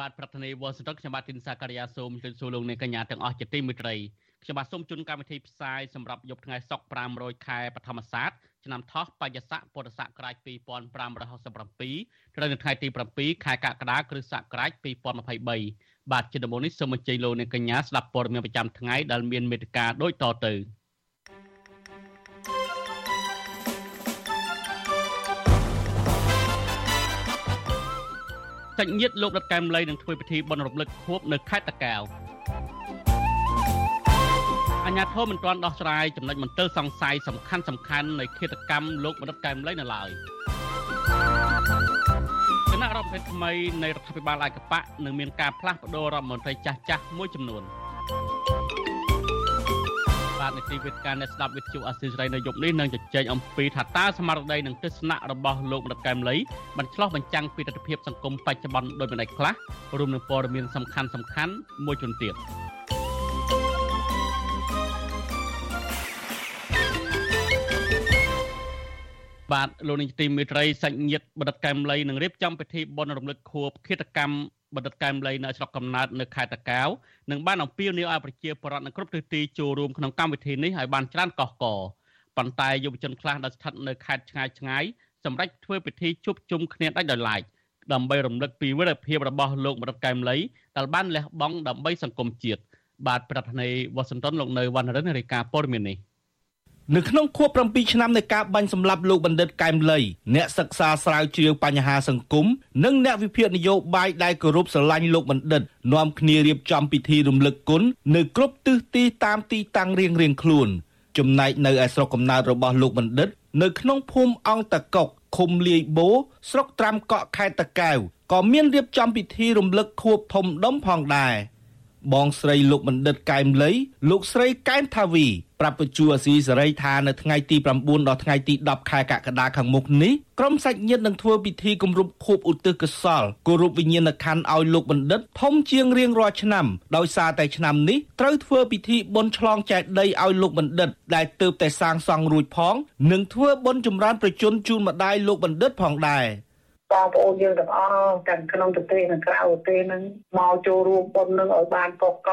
បាទប្រធានាធិបតីវ៉ាស៊ីនតោនខ្ញុំបាទទីនសាការីយ៉ាសូមជម្រាបសួរលោកអ្នកកញ្ញាទាំងអស់ជាទីមេត្រីខ្ញុំបាទសូមជូនកម្មវិធីផ្សាយសម្រាប់យប់ថ្ងៃសុក្រ500ខែបឋមសាទឆ្នាំថោះបច្ចស័កពុទ្ធសករាជ2567ត្រូវនៅថ្ងៃទី7ខែកក្កដាគ្រិស្តសករាជ2023បាទជាដំបូងនេះសូមអញ្ជើញលោកអ្នកកញ្ញាស្ដាប់ព័ត៌មានប្រចាំថ្ងៃដែលមានមេត្តាដូចតទៅ សាច់ញាតិលោកដិតកែមលីនឹងធ្វើពិធីបុណ្យរំលឹកខួបនៅខេត្តតាកែវអញ្ញាធមមិនទាន់ដោះស្រាយចំណុចមន្ទិលសង្ស័យសំខាន់សំខាន់នៃឃាតកម្មលោកបណ្ឌិតកែមលីនៅឡើយគណៈរដ្ឋមន្ត្រីថ្មីនៃរដ្ឋាភិបាលឯកបៈនឹងមានការផ្លាស់ប្តូររដ្ឋមន្ត្រីចាស់ចាស់មួយចំនួន បាទនីតិវិទ្យាអ្នកស្ដាប់វិទ្យុអាស៊ីសេរីនៅយប់នេះនឹងជជែកអំពីថាតើស្មារតីនិងទស្សនៈរបស់លោកបណ្ឌិតកែមលីបានឆ្លោះបញ្ចាំងពីទស្សនវិជ្ជាសង្គមបច្ចុប្បន្នដោយម្ដេចខ្លះរួមនឹងព័ត៌មានសំខាន់សំខាន់មួយចំនួនទៀតបាទលោកនាយកទីមេត្រីសាច់ញាតិបណ្ឌិតកែមលីនឹងរៀបចំពិធីបុណ្យរំលឹកខួបឃាតកម្ម បណ្ឌិតកែមលីនៅស្រុកកំណើតនៅខេត្តតាកែវនិងបានអំពាវនាវឲ្យប្រជាពលរដ្ឋនៅគ្រប់ទិសទីចូលរួមក្នុងកម្មវិធីនេះឲ្យបានច្រើនកុះកប៉ុន្តែយុវជនខ្លះដែលស្ថិតនៅខេត្តឆ្ងាយឆ្ងាយសម្រាប់ធ្វើពិធីជួបជុំគ្នាដាច់ដោយឡែកដើម្បីរំលឹកពីវីរភាពរបស់លោកបណ្ឌិតកែមលីដែលបានលះបង់ដើម្បីសង្គមជាតិបាទប្រធានាធិបតីវ៉ាស៊ីនតោនលោកនៅវណ្ណរិនរាយការណ៍ព័ត៌មាននេះ នៅក្នុងខួប7ឆ្នាំនៃការបាញ់សម្លាប់លោកបណ្ឌិតកែមលីអ្នកសិក្សាស្រាវជ្រាវបញ្ហាសង្គមនិងអ្នកវិភាគនយោបាយដែលគោរពស្រឡាញ់លោកបណ្ឌិតនាំគ្នារៀបចំពិធីរំលឹកគុណនៅគ្រប់ទិសទីតាមទីតាំងរៀងៗខ្លួន ចំណែកនៅឯស្រុកកំណើតរបស់លោកបណ្ឌិត នៅក្នុងភូមិអង្គតកុកឃុំលាយបូស្រុកត្រាំកក់ខេត្តតាកែវក៏មានរៀបចំពិធីរំលឹកខួបធំដុំផងដែរ បងស្រីលោកបណ្ឌិតកែមលីលោកស្រីកែមថាវីប្រាប់បញ្ជួអាស៊ីសេរីថានៅថ្ងៃទី9ដល់ថ្ងៃទី10ខែកក្កដាខាងមុខនេះក្រុមសាច់ញាតិនឹងធ្វើពិធីគម្រប់ខួបឧទ្ទិសកុសលគោរពវិញ្ញាណក្ខន្ធឲ្យលោកបណ្ឌិតធំជាងរៀងរាល់ឆ្នាំដោយសារតែឆ្នាំនេះត្រូវធ្វើពិធីបុណ្យឆ្លងចែកដីឲ្យលោកបណ្ឌិតដែលទើបតែសាងសង់រួចផង និងធ្វើបុណ្យចម្រើនប្រជញ្ញជូនម្ដាយលោកបណ្ឌិតផងដែរ បងប្អូនយើងទាំងអស់ទាំងក្នុងប្រទេសនិងក្រៅប្រទេសហ្នឹងមកចូលរួមបុណ្យនឹងឲ្យបានកកក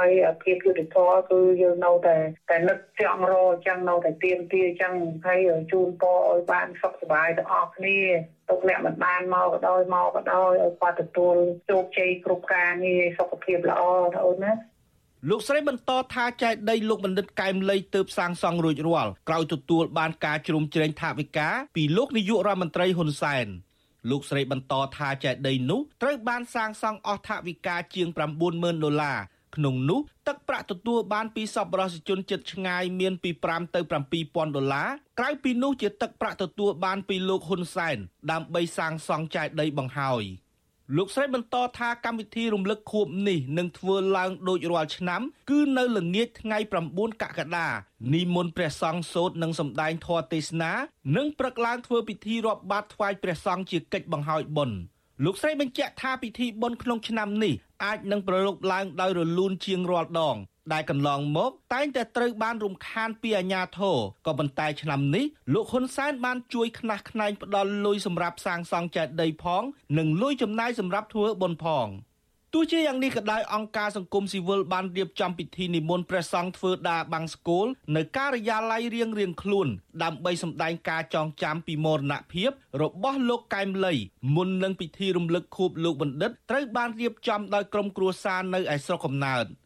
ហើយភាពយុត្តិធម៌គឺយើងនៅតែតែនឹកចង់រអញ្ចឹងនៅតែទៀមទាអញ្ចឹងហើយជូនពរឲ្យបានសុខសប្បាយទាំងអស់គ្នាទុកអ្នកមិនបានមកក៏ដោយមកក៏ដោយឲ្យគាត់ទទួលជោគជ័យគ្រប់ការងារសុខភាពល្អណាអូនណាលោកស្រីបន្តថាចែកដីលោកបណ្ឌិតកែមលីទើបសាងសង់រួចរាល់ក្រោយទទួលបានការជ្រោមជ្រែងថវិកាពីលោកនាយករដ្ឋមន្ត្រីហ៊ុនសែន លោកស្រីបន្តថាចេតិយនោះត្រូវបានសាងសង់អស់ថវិកាជាង90000ដុល្លារក្នុងនោះទឹកប្រាក់ទទួលបានពីសប្បុរសជនចិត្តឆ្ងាយមានពី5ទៅ7000ដុល្លារក្រៅពីនោះជាទឹកប្រាក់ទទួលបានពីលោកហ៊ុនសែនដើម្បីសាងសង់ចេតិយបង្ហើយ។ លោកស្រីបន្តថាកម្មវិធីរំលឹកខួបនេះនឹងធ្វើឡើងដូចរាល់ឆ្នាំ គឺនៅល្ងាចថ្ងៃ9កក្កដានិមន្តព្រះសង្ឃសូត្រនិងសម្ដែងធម៌ទេសនានិងព្រឹកឡើងធ្វើពិធីរាប់បាតថ្វាយព្រះសង្ឃជាកិច្ចបង្ហើយបុណ្យលោកស្រីបញ្ជាក់ថាពិធីបុណ្យក្នុងឆ្នាំនេះអាចនឹងប្រឡូកឡើងដោយរលូនជាងរាល់ដង ដែលកន្លងមកតែងតែត្រូវបានរំខានពីអាជ្ញាធរក៏ប៉ុន្តែឆ្នាំនេះលោកហ៊ុនសែនបានជួយខ្នះខ្នែងផ្ដល់លុយសម្រាប់សាងសង់ចេតិយផង និងលុយចំណាយសម្រាប់ធ្វើបុណ្យផងទោះជាយ៉ាងនេះក៏ដោយអង្គការសង្គមស៊ីវិលបានរៀបចំពិធីនិមន្តព្រះសង្ឃធ្វើដាបាំងស្គលនៅការិយាល័យរៀងរៀងខ្លួន ដើម្បីសម្ដែងការចងចាំពីមរណភាពរបស់លោកកែមលីមុននឹងពិធីរំលឹកខួបលោកបណ្ឌិតត្រូវបានរៀបចំដោយក្រុមគ្រួសារនៅឯស្រុកកំណើត។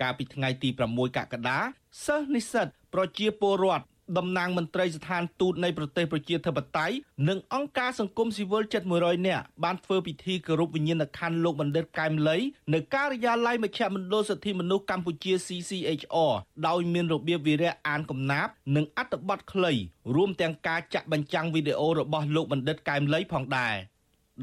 កាលពីថ្ងៃទី6កក្កដាសិស្សនិស្សិតប្រជាពលរដ្ឋតំណាងមន្ត្រីស្ថានទូតនៃប្រទេសប្រជាធិបតេយ្យនិងអង្គការសង្គមស៊ីវិលជិត100នាក់បានធ្វើពិធីគោរពវិញ្ញាណក្ខន្ធលោកបណ្ឌិតកែមលីនៅការិយាល័យមជ្ឈមណ្ឌលសិទ្ធិមនុស្សកម្ពុជា CCHR ដោយមានរបៀបវិរៈអានកំណាព្យនិងអត្ថបទខ្លីរួមទាំងការចាក់បញ្ចាំងវីដេអូរបស់លោកបណ្ឌិតកែមលីផងដែរ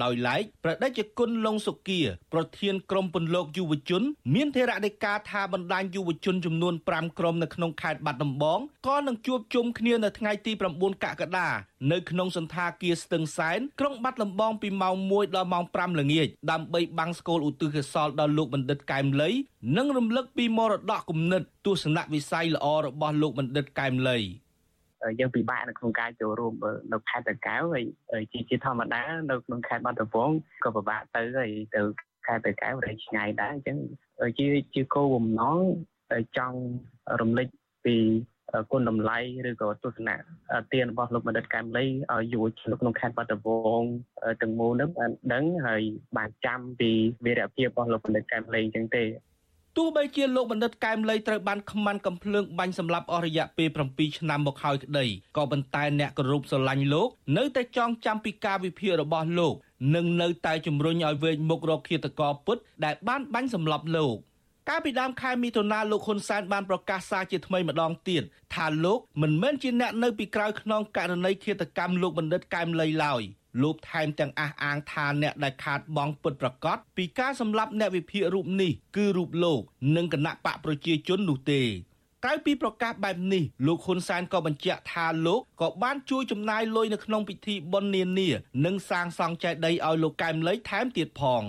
ដោយឡែកប្រដេជគុណលងសុគាប្រធានក្រុមពន្លកយុវជន មានធរណីកាថាបណ្ដាញយុវជនចំនួន5ក្រុមនៅក្នុងខេត្តបាត់ដំបងក៏នឹងជួបជុំគ្នានៅថ្ងៃទី9កក្កដានៅក្នុងសន្តាគារស្ទឹងសែនក្រុងបាត់ដំបងពីម៉ោង1ដល់ម៉ោង5ល្ងាចដើម្បីបាំងស្គលឧទ្ទិសកុសលដល់លោកបណ្ឌិតកែមលីនិងរំលឹកពីមរតកគំនិតទស្សនវិស័យល្អរបស់លោកបណ្ឌិតកែមលី យើងពិបាកនៅក្នុងការចូលរួមនៅខេត្តតាកែវហើយជាជាធម្មតានៅក្នុងខេត្តបាត់ដំបងក៏ពិបាកទៅហើយទៅខេត្តតាកែវរែកឆ្ងាយដែរអញ្ចឹងជាជាគោលបំណងចង់រំលឹកពីគុណតម្លៃឬក៏ទស្សនៈទានរបស់លោកបណ្ឌិតកែមលីឲ្យយុវជនក្នុងខេត្តបាត់ដំបងទាំងមូលនឹងបានដឹងហើយបានចាំពីវីរភាពរបស់លោកបណ្ឌិតកែមលីអញ្ចឹងទេ ទោះបីជាលោកបណ្ឌិតកែមលីត្រូវបានខ្មាន់កំភ្លើងបាញ់សម្លាប់អស់រយៈពេល7ឆ្នាំមកហើយក្តីក៏ប៉ុន្តែអ្នកគោរពស្រឡាញ់លោក នៅតែចងចាំពីការវិភាគរបស់លោកនិងនៅតែជំរុញឲ្យវែងមុខរកឃាតករពុតដែលបានបាញ់សម្លាប់លោកកាលពីដើមខែមិថុនាលោកហ៊ុនសែនបានប្រកាសសារជាថ្មីម្ដងទៀតថាលោកមិនមែនជាអ្នកនៅពីក្រោយខ្នងករណីឃាតកម្មលោកបណ្ឌិតកែមលីឡើយ លោកថែមទាំងអះអាងថាអ្នកដែលខាតបង់ពិតប្រកបពីការសម្លាប់អ្នកវិភាគរូបនេះគឺរូបលោក និងគណៈបកប្រជាជននោះទេក្រៅពីប្រកាសបែបនេះលោកហ៊ុនសែនក៏បញ្ជាក់ថាលោកក៏បានជួយចំណាយលុយនៅក្នុងពិធីបុណ្យនានា និងសាងសង់ចេតិយឲ្យលោកកែមលីថែមទៀតផង។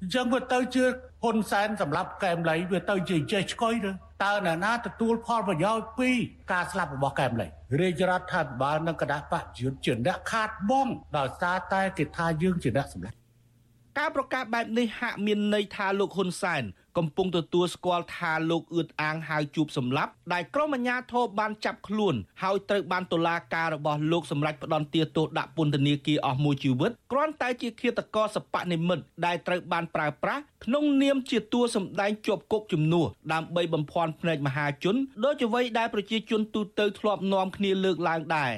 អញ្ចឹងវាទៅជាហ៊ុនសែនសម្រាប់កែមលីវាទៅជាចេះឆ្កុយទៅ តើអ្នកណាទទួលផលប្រយោជន៍ពីការស្លាប់របស់កែមលីរាជរដ្ឋាភិបាលនិងគណៈបព្វជិជនជាអ្នកខាតបង់ដោយសារតែគេថាយើងជាអ្នកសម្លាប់ការប្រកាសបែបនេះហាក់មានន័យថាលោកហ៊ុនសែន កំពុងទទួលស្គាល់ថាលោកអឿតអាងហៅជួបសម្លាប់ដែលក្រុមអាជ្ញាធរបានចាប់ខ្លួនហើយត្រូវបានតុលាការរបស់លោកសម្រេចផ្តន្ទាទោសដាក់ពន្ធនាគារអស់មួយជីវិតគ្រាន់តែជាឃាតករសពនិមិត្តដែលត្រូវបានប្រើប្រាស់ក្នុងនាមជាតួសម្ដែងជាប់គុកជំនួសដើម្បីបំភាន់ភ្នែកមហាជនដោយអ្វីដែលប្រជាជនទូទៅធ្លាប់នាំគ្នាលើកឡើងដែរ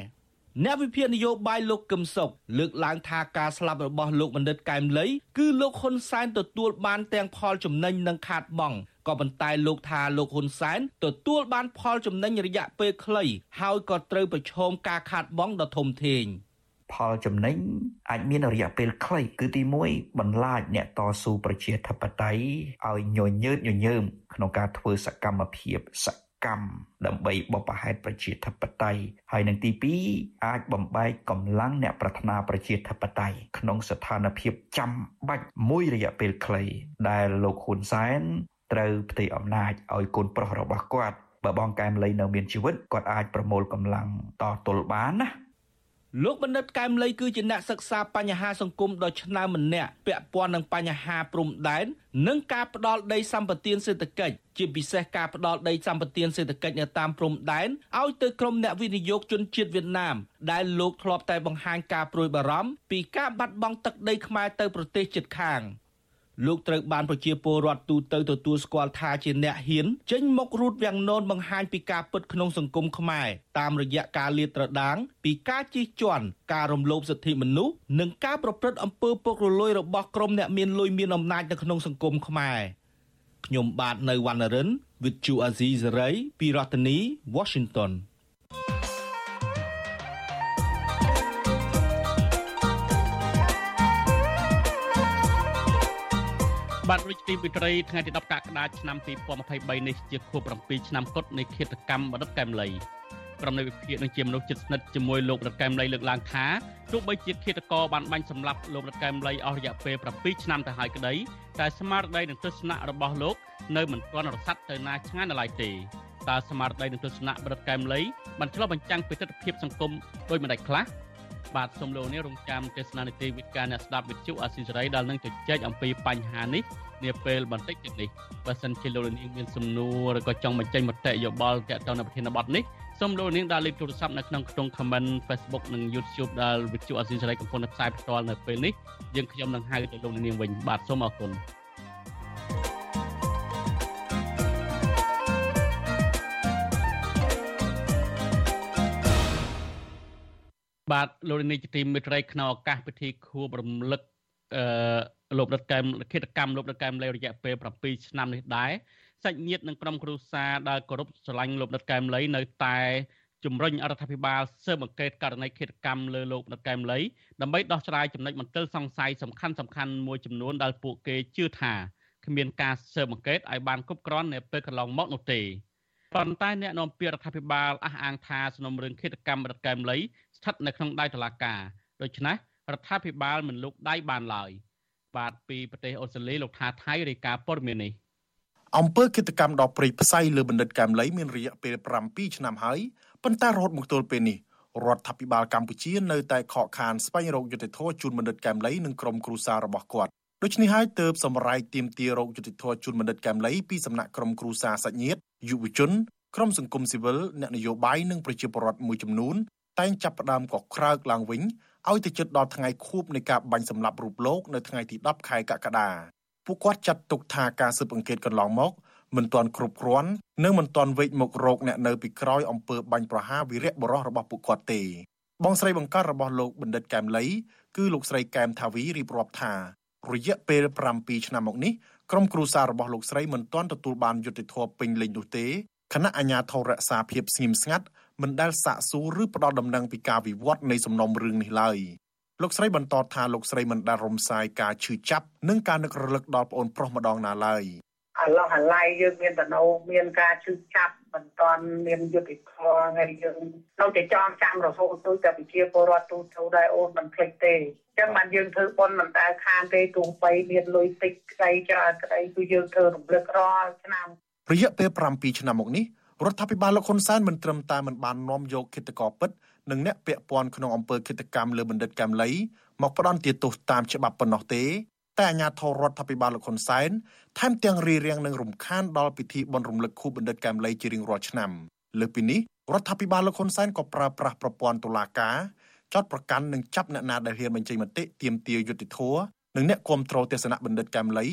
អ្នកវិភាគនយោបាយលោកកឹមសុខលើកឡើងថាការស្លាប់របស់លោកបណ្ឌិតកែមលីគឺលោកហ៊ុនសែនទទួលបានទាំងផលចំណេញនិងខាតបង់ក៏ប៉ុន្តែលោកថាលោកហ៊ុនសែនទទួលបានផលចំណេញរយៈពេលខ្លីហើយក៏ត្រូវប្រឈមការខាតបង់ដ៏ធំធេងផលចំណេញអាចមានរយៈពេលខ្លីគឺទី1បន្លាចអ្នកតស៊ូប្រជាធិបតេយ្យឲ្យញញើតញញើមក្នុងការធ្វើសកម្មភាពស កម្មដើម្បីបបហេតុប្រជាធិបតេយ្យហើយនឹងទី2អាចបំបែកកម្លាំងអ្នកប្រាថ្នាប្រជាធិបតេយ្យក្នុងស្ថានភាពចាំបាច់មួយរយៈពេលខ្លី ដែលលោកហ៊ុនសែនត្រូវផ្ទៃអំណាចឲ្យកូនប្រុសរបស់គាត់បើបងកែមលីនៅមានជីវិតគាត់អាចប្រមូលកម្លាំងតទល់បានណា លោកបណ្ឌិតកែមលីគឺជាអ្នកសិក្សាបញ្ហាសង្គមដ៏ឆ្នើមម្នាក់ពាក់ព័ន្ធនឹងបញ្ហាព្រំដែននិងការផ្ដាល់ដីសម្បត្តិសេដ្ឋកិច្ចជាពិសេសការផ្ដាល់ដីសម្បត្តិសេដ្ឋកិច្ចនៅតាមព្រំដែនឲ្យទៅក្រុមអ្នកវិនិយោគជនជាតិវៀតណាមដែលលោកធ្លាប់តែបង្ហាញការព្រួយបារម្ភពីការបាត់បង់ទឹកដីខ្មែរទៅប្រទេសជិតខាង។ លោកត្រូវបានប្រជាពលរដ្ឋទូទៅទទួលស្គាល់ថាជាអ្នកហ៊ានចេញមុខរូតវាំងននបង្ហាញពីការពិតក្នុងសង្គមខ្មែរតាមរយៈការលាតត្រដាង ពីការជិះជាន់ការរំលោភសិទ្ធិមនុស្សនិងការប្រព្រឹត្តអំពើពុករលួយរបស់ក្រុមអ្នកមានលុយមានអំណាចនៅក្នុងសង្គមខ្មែរខ្ញុំបាទនៅវណ្ណរិន With Chu Azizi Saray ពីរដ្ឋធានី Washington បាទវិទ្យុវិត្រីថ្ងៃទី10កក្កដាឆ្នាំ2023នេះជាខួប7ឆ្នាំគត់នៃឃាតកម្មបណ្ឌិតកែមលីក្រុមនៃវិភាគនឹងជាមនុស្សជិតស្និទ្ធជាមួយលោករដ្ឋកែមលីលើកឡើងថាទោះបីជាឃាតករបានបាញ់សម្លាប់លោករដ្ឋកែមលីអស់រយៈពេល7ឆ្នាំទៅហើយក្តីតែស្មារតីនិងទស្សនៈរបស់លោកនៅមិនទាន់រសាត់ទៅណាឆ្ងាយនៅឡើយទេតើស្មារតីនិងទស្សនៈបណ្ឌិតកែមលីបានឆ្លុះបញ្ចាំងពីទស្សនវិជ្ជាសង្គមដោយមិនដាច់ខ្លះ បាទសូមលោកនេះរងចាំទេសនានីតិវិទ្យាអ្នកស្ដាប់វិទ្យុអាស៊ីសេរីដែលនឹងជជែកអំពីបញ្ហានេះនាពេលបន្តិចទៀតនេះបើសិនជាលោកនាងមានសំណួរឬក៏ចង់បញ្ចេញមតិយោបល់ទាក់ទងនឹងប្រធានបទនេះសូមលោកនាងដាក់លេខទូរស័ព្ទនៅក្នុងខ្ទង់ comment Facebook និង YouTube ដែលវិទ្យុអាស៊ីសេរីកំពុងផ្សាយផ្ទាល់នៅពេលនេះយើងខ្ញុំនឹងហៅទៅលោកនាងវិញបាទសូមអរគុណ បាទលោកនាយកទីមេត្រីក្នុងឱកាសពិធីខួបរំលឹកអឺលោករដ្ឋកែមគិតកម្មលោករដ្ឋកែមលេរយៈពេល7ឆ្នាំនេះដែរសាច់ញាតិនិងក្រុមគ្រួសារដែលគោរពស្រឡាញ់លោករដ្ឋកែមលីនៅតែជំរុញរដ្ឋាភិបាលស៊ើបអង្កេតករណីឃាតកម្មលើលោកដកែមលីដើម្បីដោះស្រាយចំណុចមន្ទិលសង្ស័យសំខាន់សំខាន់មួយចំនួនដែលពួកគេជឿថាគ្មានការស៊ើបអង្កេតឲ្យបានគ្រប់គ្រាន់នៅពេលកន្លងមកនោះទេប៉ុន្តែអ្នកនាំពាក្យរដ្ឋាភិបាលអះអាងថាសំណុំរឿងឃាតកម្មរដ្ឋកែមលី ស្ថិតនៅក្នុងដៃតុលាការដូច្នេះរដ្ឋាភិបាលមិនលូកដៃបានឡើយបាទពីប្រទេសអូស្ត្រាលីលោកថាថៃរាយការណ៍ព័ត៌មាននេះអង្គើគិតកម្មដ៏ព្រៃផ្សៃលើបណ្ឌិតកែមលីមានរយៈពេល7ឆ្នាំហើយប៉ុន្តែរហូតមកទល់ពេលនេះរដ្ឋាភិបាលកម្ពុជានៅតែខកខានស្វែងរកយុត្តិធម៌ជូនបណ្ឌិតកែមលីនិងក្រុមគ្រួសាររបស់គាត់ដូច្នេះហើយទើបសម្រេចទាមទាររកយុត្តិធម៌ជូនបណ្ឌិតកែមលីពីសំណាក់ក្រុមគ្រួសារសាច់ញាតិយុវជនក្រុមសង្គមស៊ីវិលអ្នកនយោបាយនិងប្រជាពលរដ្ឋមួយចំនួន តែងចាប់ផ្ដើមកក្រើកឡើងវិញឲ្យទៅជិតដល់ថ្ងៃខួបនៃការបាញ់សម្លាប់រូបលោកនៅថ្ងៃទី10ខែកក្កដាពួកគាត់ចាត់ទុកថាការស៊ើបអង្កេតកន្លងមកមិនទាន់គ្រប់គ្រាន់និងមិនទាន់វេកមុខរោគអ្នកនៅពីក្រោយអំពើបាញ់ប្រហារវីរៈបរោះរបស់ពួកគាត់ទេ បងស្រីបង្កើតរបស់លោកបណ្ឌិតកែមលីគឺលោកស្រីកែមថាវីរៀបរាប់ថារយៈពេល7ឆ្នាំមកនេះក្រុមគ្រួសាររបស់លោកស្រីមិនទាន់ទទួលបានយុត្តិធម៌ពេញលេញនោះទេគណៈអាជ្ញាធររក្សាភាពស្ងៀមស្ងាត់ មិនដែលសាកសួរឬផ្ដល់ដំណឹងពីការវិវត្តនៃសំណុំរឿងនេះឡើយលោកស្រីបន្តថាលោកស្រីមិនដែលរំសាយការឈឺចាប់និងការនឹករលឹកដល់ប្អូនប្រុសម្ដងណាឡើយអាឡោះអាឡៃយើងមានតំណោមានការឈឺចាប់មិនតាន់មានយុទ្ធធម៌ហើយយើងនៅតែចងចាំរហូតទៅតែវិជាពលរដ្ឋទូទៅដែរអូនមិនភ្លេចទេអញ្ចឹងបានយើងធ្វើប៉ុនមិនដែលខានទេទោះបីមានលុយតិចក្តីច្រើនក្តីគឺយើងធ្វើរំលឹករាល់ឆ្នាំរយៈពេល7ឆ្នាំមកនេះ រដ្ឋាភិបាលលោកហ៊ុនសែនមិនត្រឹមតែមិនបាននាំយកគិតកោពិតនិងអ្នកពាក់ព័ន្ធក្នុងអំពើគិតកម្មលើបណ្ឌិតកែមលីមកផ្ដន់ទាទោសតាមច្បាប់ប៉ុណ្ណោះទេតែអាជ្ញាធររដ្ឋាភិបាលលោកហ៊ុនសែនថែមទាំងរៀបរៀងនឹងរំខានដល់ពិធីបុណ្យរំលឹកខួបបណ្ឌិតកែមលីជារៀងរាល់ឆ្នាំលើពីនេះរដ្ឋាភិបាលលោកហ៊ុនសែនក៏ប្រើប្រាស់ប្រព័ន្ធតុលាការចោតប្រកាន់និងចាប់អ្នកណាដែលហ៊ានបញ្ចេញមតិទាមទារយុត្តិធម៌និងអ្នកគ្រប់គ្រងទស្សនៈបណ្ឌិតកែមលី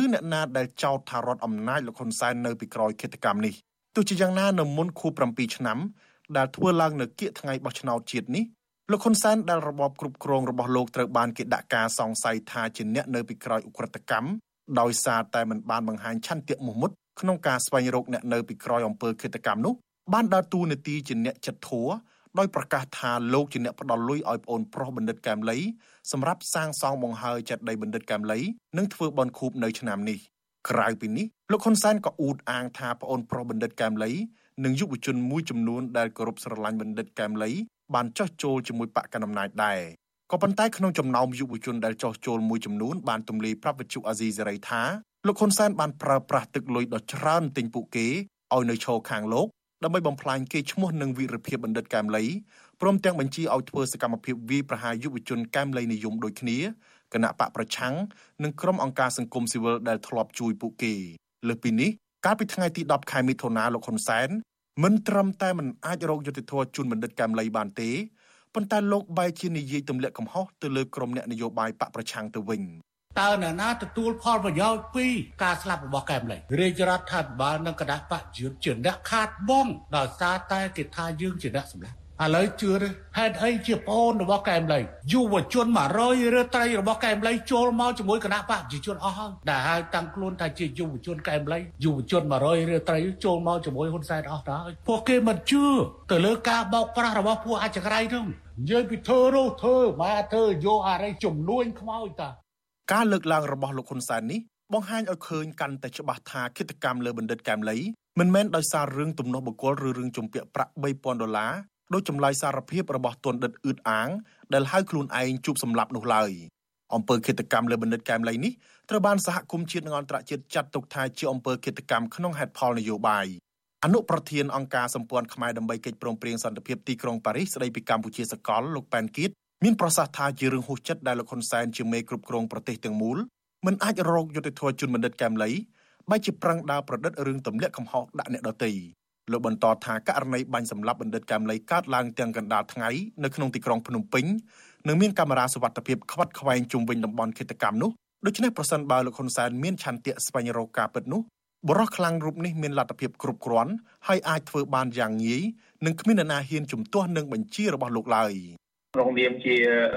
ឬអ្នកណាដែលចោទថារដ្ឋអំណាចលោកហ៊ុនសែននៅពីក្រោយឃាតកម្មនេះ ទោះជាយ៉ាងណានៅមុនខួប7ឆ្នាំដែលធ្វើឡើងនៅគៀកថ្ងៃបោះឆ្នោតជាតិនេះលោកហ៊ុនសែនដែលរបបគ្រប់គ្រងរបស់លោកត្រូវបានគេដាក់ការសង្ស័យថាជាអ្នកនៅពីក្រោយឧក្រិដ្ឋកម្មដោយសារតែមិនបានបង្ហាញឆន្ទៈមោះមុតក្នុងការស្វែងរកអ្នកនៅពីក្រោយអំពើឃាតកម្មនោះបានដើរតួនាទីជាអ្នកចិត្តធัวដោយប្រកាសថាលោកជាអ្នកផ្ដល់លុយឲ្យប្អូនប្រុសបណ្ឌិតកែមលីសម្រាប់សាងសង់បង្ហើយចេតិយបណ្ឌិតកែមលីនិងធ្វើបន់ខូបនៅឆ្នាំនេះ ក្រៅពីនេះលោកហ៊ុនសែនក៏អួតអាងថាប្អូនប្រុសបណ្ឌិតកែមលីនិងយុវជនមួយចំនួនដែលគោរពស្រឡាញ់បណ្ឌិតកែមលីបានចោះចូលជាមួយបកកណ្ដាលអំណាចដែរក៏ប៉ុន្តែក្នុងចំណោមយុវជនដែលចោះចូលមួយចំនួនបានទម្លាយប្រាប់វិទ្យុអាស៊ីសេរីថាលោកហ៊ុនសែនបានប្រើប្រាស់ទឹកលុយដ៏ច្រើនទិញពួកគេឲ្យនៅឈរខាងលោកដើម្បីបំផ្លាញគេឈ្មោះនិងវីរភាពបណ្ឌិតកែមលីព្រមទាំងបញ្ជាឲ្យធ្វើសកម្មភាពវាយប្រហារយុវជនកែមលីនិយមដូចគ្នា គណៈបកប្រឆាំងនិងក្រុមអង្គការសង្គមស៊ីវិលដែលធ្លាប់ជួយពួកគេលើសពីនេះកាលពីថ្ងៃទី10ខែមិថុនាលោកហ៊ុនសែនមិនត្រឹមតែមិនអាចរកយុត្តិធម៌ជូនបណ្ឌិតកែមលីបានទេប៉ុន្តែលោកបែរជានិយាយទម្លាក់កំហុសទៅលើក្រុមអ្នកនយោបាយបកប្រឆាំងទៅវិញតើអ្នកណាទទួលផលប្រយោជន៍ពីការស្លាប់របស់កែមលីរាជរដ្ឋាភិបាលនិងគណៈបកយុទ្ធជាអ្នកខាតបង់ដោយសារតែគេថាយើងជាអ្នកសម្លាប់ ឥឡូវជឿទេហេតុអីជាប្អូនរបស់កែមលីយុវជន100ឬត្រីរបស់កែមលីចូលមកជាមួយគណៈបកប្រជាជនអស់ហើយដែលហៅតាំងខ្លួនថាជាយុវជនកែមលីយុវជន100ឬត្រីចូលមកជាមួយហ៊ុនសែនអស់ទៅហើយពួកគេមិនជឿទៅលើការបោកប្រាស់របស់ពួកអចិន្ត្រៃយ៍នោះនិយាយពីធ្វើរោធ្វើមកធ្វើយកអរិយចំនួនខ្មោចតាការលើកឡើងរបស់លោកហ៊ុនសែននេះបង្ហាញឲ្យឃើញកាន់តែច្បាស់ថាគិតកម្មលើបណ្ឌិតកែមលីមិនមែនដោយសាររឿងទំនាស់បុគ្គលឬរឿងជំពាក់ប្រាក់3000ដុល្លារ ដោយចម្លើយសារភាពរបស់ទណ្ឌិតអ៊ឺតអាងដែលហៅខ្លួនឯងជួបសម្លាប់នោះឡើយអំពើឃាតកម្មលើបណ្ឌិតកែមលីនេះត្រូវបានសហគមន៍ជាតិនិងអន្តរជាតិចាត់ទុកថាជាអំពើឃាតកម្មក្នុងហេតុផលនយោបាយអនុប្រធានអង្គការសម្ព័ន្ធខ្មែរដើម្បីកិច្ចព្រមព្រៀងសន្តិភាពទីក្រុងប៉ារីសស្ដីពីកម្ពុជាសកលលោកប៉ែនគៀតមានប្រសាសន៍ថាជារឿងហួសចិត្តដែលលោកហ៊ុនសែនជាមេគ្រប់គ្រងប្រទេសទាំងមូលមិនអាចរកយុត្តិធម៌ជូនបណ្ឌិតកែមលីបែរជាប្រឹងដើរប្រឌិតរឿងទម្លាក់កំហុសដាក់អ្នកដទៃ លោកបន្តថាករណីបាញ់សម្លាប់បណ្ឌិតកែមលីកើតឡើងទាំងកណ្ដាលថ្ងៃនៅក្នុងទីក្រុងភ្នំពេញនិងមានកាមេរ៉ាសវត្ថិភាពខ្វាត់ខ្វែងជុំវិញតំបន់ឃាតកម្មនោះដូច្នេះប្រសិនបើលោកហ៊ុនសែនមានឆន្ទៈស្វែងរកការពិតនោះបរិះខ្លាំងរូបនេះមានលទ្ធភាពគ្រប់គ្រាន់ហើយអាចធ្វើបានយ៉ាងងាយនិងគ្មាននរណាហ៊ានជំទាស់នឹងបញ្ជារបស់លោកឡើយ ក្នុងនាមជា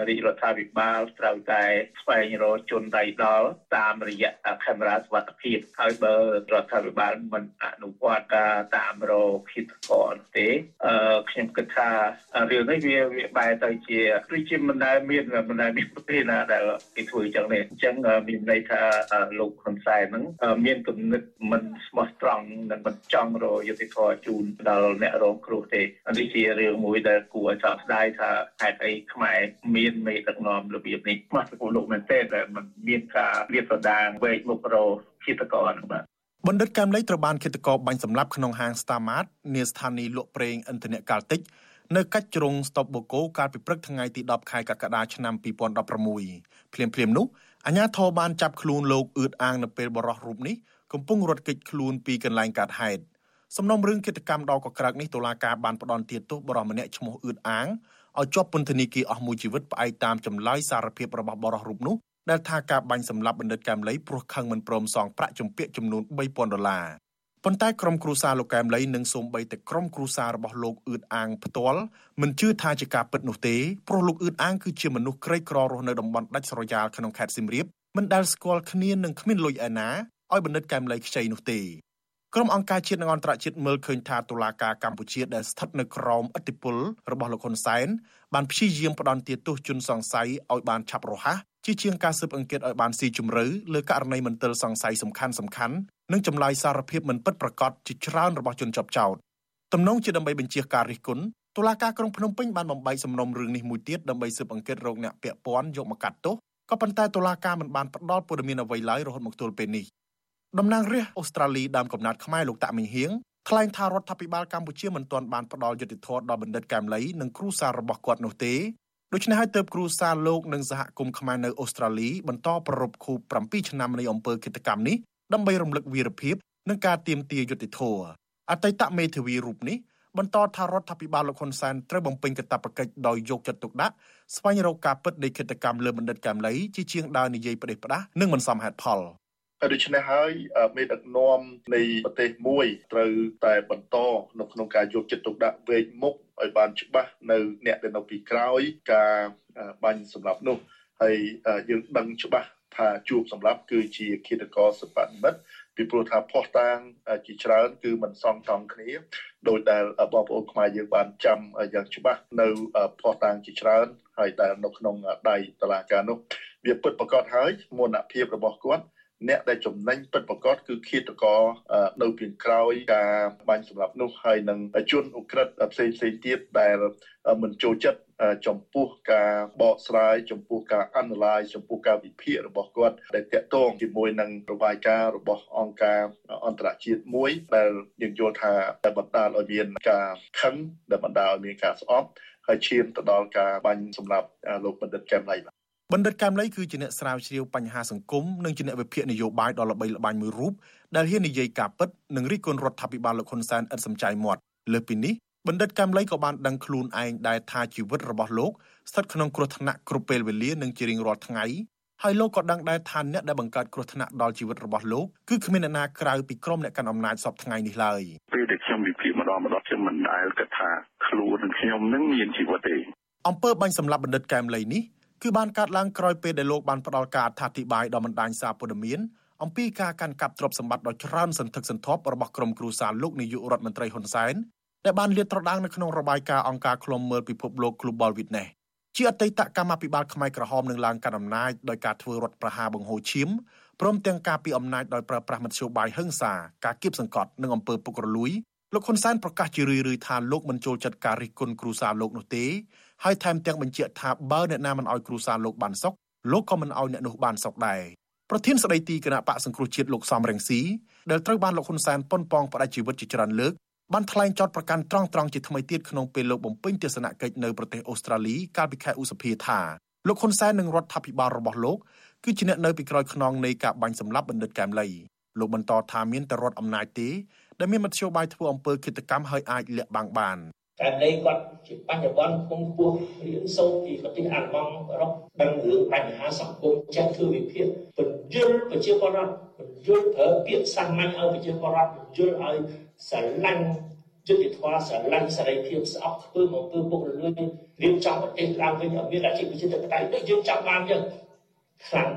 រាជរដ្ឋាភិបាលត្រូវតែស្វែងរកជនដៃដល់តាមរយៈកាមេរ៉ាសុវត្ថិភាពហើយបើរដ្ឋាភិបាលមិនអនុវត្តការតាមរកគិតកនទេអឺខ្ញុំគិតថារឿងនេះវាវាបែរទៅជាដូចជាមិនដែលមានមិនដែលមានប្រទេសណាដែលគេធ្វើអញ្ចឹងទេអញ្ចឹងមានន័យថាលោកហ៊ុនសែនហ្នឹងមានគំនិតមិនស្មោះត្រង់និងមិនចង់រកយុត្តិធម៌ជូនដល់អ្នករងគ្រោះទេនេះជារឿងមួយដែលគួរឲ្យសោកស្ដាយថាហេតុអីខ្មែរមានមេដឹកនាំរបៀបនេះមកពីលោកមែនទេដែលมันមានការលាតត្រដាងវែកមុខរោគិតកោហ្នឹងបាទបណ្ឌិតកែមលីត្រូវបានគិតកោបាញ់សម្លាប់ក្នុងហាង Starmart នាស្ថានីយ៍លក់ប្រេងឥន្ធនៈកាល់តិចនៅកាច់ជ្រុងស្តុបបូកូកាលពីព្រឹកថ្ងៃទី10ខែកក្កដាឆ្នាំ2016ភ្លាមភ្លាមនោះអាជ្ញាធរបានចាប់ខ្លួនលោកអឿតអាងនៅពេលបរិះរូបនេះកំពុងរត់គេចខ្លួនពីកន្លែងកើតហេតុសំណុំរឿងគិតកម្មដ៏កក្រើកនេះតុលាការបានផ្ដន់ទាទោសបរិះម្នាក់ឈ្មោះអឿតអាង ឲ្យជាប់ពន្ធនាគារអស់មួយជីវិតផ្អែកតាមចម្លើយសារភាពរបស់បរិះរូបនោះដែលថាការបាញ់សម្លាប់បណ្ឌិតកែមលីព្រោះខឹងមិនព្រមសងប្រាក់ជំពាក់ចំនួន3000ដុល្លារប៉ុន្តែក្រុមគ្រួសារលោកកែមលីនិងសូម្បីតែក្រុមគ្រួសាររបស់លោកអឿតអាងផ្ទាល់មិនជឿថាជាការពិតនោះទេព្រោះលោកអឿតអាងគឺជាមនុស្សក្រីក្ររស់នៅតំបន់ដាច់ស្រយាលក្នុងខេត្តសៀមរាបមិនដែលស្គាល់គ្នានិងគ្មានលុយឯណាឲ្យបណ្ឌិតកែមលីខ្ចីនោះទេ ក្រុមអង្គការជាតិនិងអន្តរជាតិមើលឃើញថាតុលាការកម្ពុជាដែលស្ថិតនៅក្រោមឥទ្ធិពលរបស់លោកហ៊ុនសែនបានព្យាយាមផ្ដន់ទាទោសជនសង្ស័យឲ្យបានឆាប់រហ័សជាជាងការស៊ើបអង្កេតឲ្យបានស៊ីជម្រៅលើករណីមន្ទិលសង្ស័យសំខាន់សំខាន់និងចម្លើយសារភាពមិនពិតប្រាកដជាច្រើនរបស់ជនជាប់ចោតទំនងជាដើម្បីបញ្ជាការរិះគន់តុលាការក្រុងភ្នំពេញបានបំបែកសំណុំរឿងនេះមួយទៀតដើម្បីស៊ើបអង្កេតរោគអ្នកពាក់ព័ន្ធយកមកកាត់ទោសក៏ប៉ុន្តែតុលាការមិនបានផ្ដល់ព័ត៌មានអ្វីឡើយរហូតមកទល់ពេលនេះ តំណាងរាស្ត្រអូស្ត្រាលីដើមកំណត់ខ្មែរលោកតាក់មីងហៀងថ្លែងថារដ្ឋាភិបាលកម្ពុជាមិនទាន់បានផ្ដល់យុត្តិធម៌ដល់បណ្ឌិតកែមលីនិងគ្រូសាររបស់គាត់នោះទេដូច្នេះហើយទើបគ្រូសាលោកនិងសហគមន៍ខ្មែរនៅអូស្ត្រាលីបន្តប្រារព្ធខួប7ឆ្នាំនៃអំពើឃាតកម្មនេះដើម្បីរំលឹកវីរភាពនិងការទាមទារយុត្តិធម៌អតីតមេធាវីរូបនេះបន្តថារដ្ឋាភិបាលលោកហ៊ុនសែនត្រូវបំពេញកាតព្វកិច្ចដោយយកចិត្តទុកដាក់ស្វែងរកការពិតនៃឃាតកម្មលើបណ្ឌិតកែមលីជាជាងដើរនិយាយផ្ដេសផ្ដាសនិងមិនសមហេតុផល ដូច្នេះហើយមេដឹកនាំនៃប្រទេសមួយត្រូវតែបន្តនៅក្នុងការយកចិត្តទុកដាក់វេកមុខឲ្យបានច្បាស់នៅអ្នកដែលនៅពីក្រោយការបាញ់សម្រាប់នោះហើយយើងដឹងច្បាស់ថាជួបសម្រាប់គឺជាគិតកោសបនិមិត្តពីព្រោះថាផុសតាងជាច្រើនគឺមិនសមថងគ្នាដោយដែលបងប្អូនខ្មែរយើងបានចាំយ៉ាងច្បាស់នៅផុសតាងជាច្រើនហើយដែលនៅក្នុងដៃតឡាការនោះវាពិតប្រកបហើយមោណភាពរបស់គាត់ អ្នកដែលចំណេញពិតប្រកបគឺឃាតករនៅពីក្រោយការបាញ់សម្រាប់នោះហើយនឹងជនអ ுக ្រិតផ្សេងផ្សេងទៀតដែលមិនចូលចិត្តចំពោះការបកស្រាយចំពោះការ analyze ចំពោះការវិភាគរបស់គាត់ដែលតាក់ទងជាមួយនឹងរបាយការណ៍របស់អង្គការអន្តរជាតិមួយដែលយើងយល់ថាដែលបណ្ដាលឲ្យមានការខឹងដែលបណ្ដាលឲ្យមានការស្អប់ហើយឈានទៅដល់ការបាញ់សម្រាប់លោកបណ្ឌិតកែមលៃប ណ្ឌិតកែមលីគឺជាអ្នកស្រាវជ្រាវបញ្ហាសង្គមនិងជាអ្នកវិភាគនយោបាយដ៏ល្បីល្បាញមួយរូបដែលហ៊ាននិយាយការពិតនិងរិះគន់រដ្ឋាភិបាលលោកហ៊ុនសែនឥតសំចៃមាត់លើពីនេះបណ្ឌិតកែមលីក៏បានដឹងខ្លួនឯងដែលថាជីវិតរបស់លោកស្ថិតក្នុងគ្រោះថ្នាក់គ្រប់ពេលវេលានិងជារៀងរាល់ថ្ងៃហើយលោកក៏ដឹងដែរថាអ្នកដែលបង្កើតគ្រោះថ្នាក់ដល់ជីវិតរបស់លោកគឺគ្មានអ្នកណាក្រៅពីក្រុមអ្នកកាន់អំណាចសពថ្ងៃនេះឡើយពេលដែលខ្ញុំវិភាគម្ដងម្ដងខ្ញុំមិនដែលគិតថាខ្លួនខ្ញុំនឹងមានជីវិតទេអំពើបាញ់សម្លាប់បណ្ឌិតកែមលីនេះ គឺបានកើតឡើងក្រោយពេលដែលលោកបានផ្ដល់ការអត្ថាធិប្បាយដល់បណ្ដាញសារព័ត៌មានអំពីការកាន់កាប់ទ្រព្យសម្បត្តិដ៏ច្រើនសន្ធឹកសន្ធាប់របស់ក្រុមគ្រួសារលោកនាយករដ្ឋមន្ត្រីហ៊ុនសែនដែលបានលាតត្រដាងនៅក្នុងរបាយការណ៍អង្គការឃ្លាំមើលពិភពលោក Global Witness ជាអតីតកម្មាភិបាលខ្មែរក្រហមនឹងឡើងកាន់អំណាចដោយការធ្វើរដ្ឋប្រហារបង្ហូរឈាមព្រមទាំងការពីអំណាចដោយប្រើប្រាស់មធ្យោបាយហិង្សាការគៀបសង្កត់និងអំពើពុករលួយលោកហ៊ុនសែនប្រកាសជារឿយៗថាលោកមិនចូលចិត្តការរិះគន់គ្រួសារលោកនោះទេ ហើយថែមទាំងបញ្ជាក់ថាបើអ្នកណាមិនអោយគ្រូសាលោកបានសុខលោកក៏មិនអោយអ្នកនោះបានសុខដែរប្រធានស្ដីទីគណៈបកសង្គ្រោះជាតិលោកសំរងស៊ីដែលត្រូវបានលោកហ៊ុនសែនប៉ុនប៉ងផ្ដាច់ជីវិតជាច្រើនលើកបានថ្លែងចោទប្រកាន់ត្រង់ត្រង់ជាថ្មីទៀតក្នុងពេលលោកបំពេញទស្សនកិច្ចនៅប្រទេសអូស្ត្រាលីកាលពីខែឧសភាថាលោកហ៊ុនសែននិងរដ្ឋាភិបាលរបស់លោកគឺជាអ្នកនៅពីក្រោយខ្នងនៃការបាញ់សម្លាប់បណ្ឌិតកែមលីលោកបន្តថាមានតែរដ្ឋអំណាចទេដែលមានមធ្យោបាយធ្វើអំពើឃាតកម្មហើយអាចលាក់បាំងបាន តែដីគាត់ជាបញ្ញវន្តក្នុងពោះរៀនសូត្រពីប្រទេសអាល្លឺម៉ង់អឺរ៉ុបដឹងរឿងបញ្ហាសង្គមចេះធ្វើវិភាគបញ្យល់ប្រជាពលរដ្ឋបញ្យល់ប្រើពាក្យសាមញ្ញឲ្យប្រជាពលរដ្ឋបញ្យល់ឲ្យស្រឡាញ់យុទ្ធធម៌ស្រឡាញ់សេរីភាពស្អប់ធ្វើមកធ្វើពុករលួយរៀបចំប្រទេសឡើងវិញឲ្យមានអាជីវជាតិបតៃដូចយើងចង់បានយើងខ្លាំង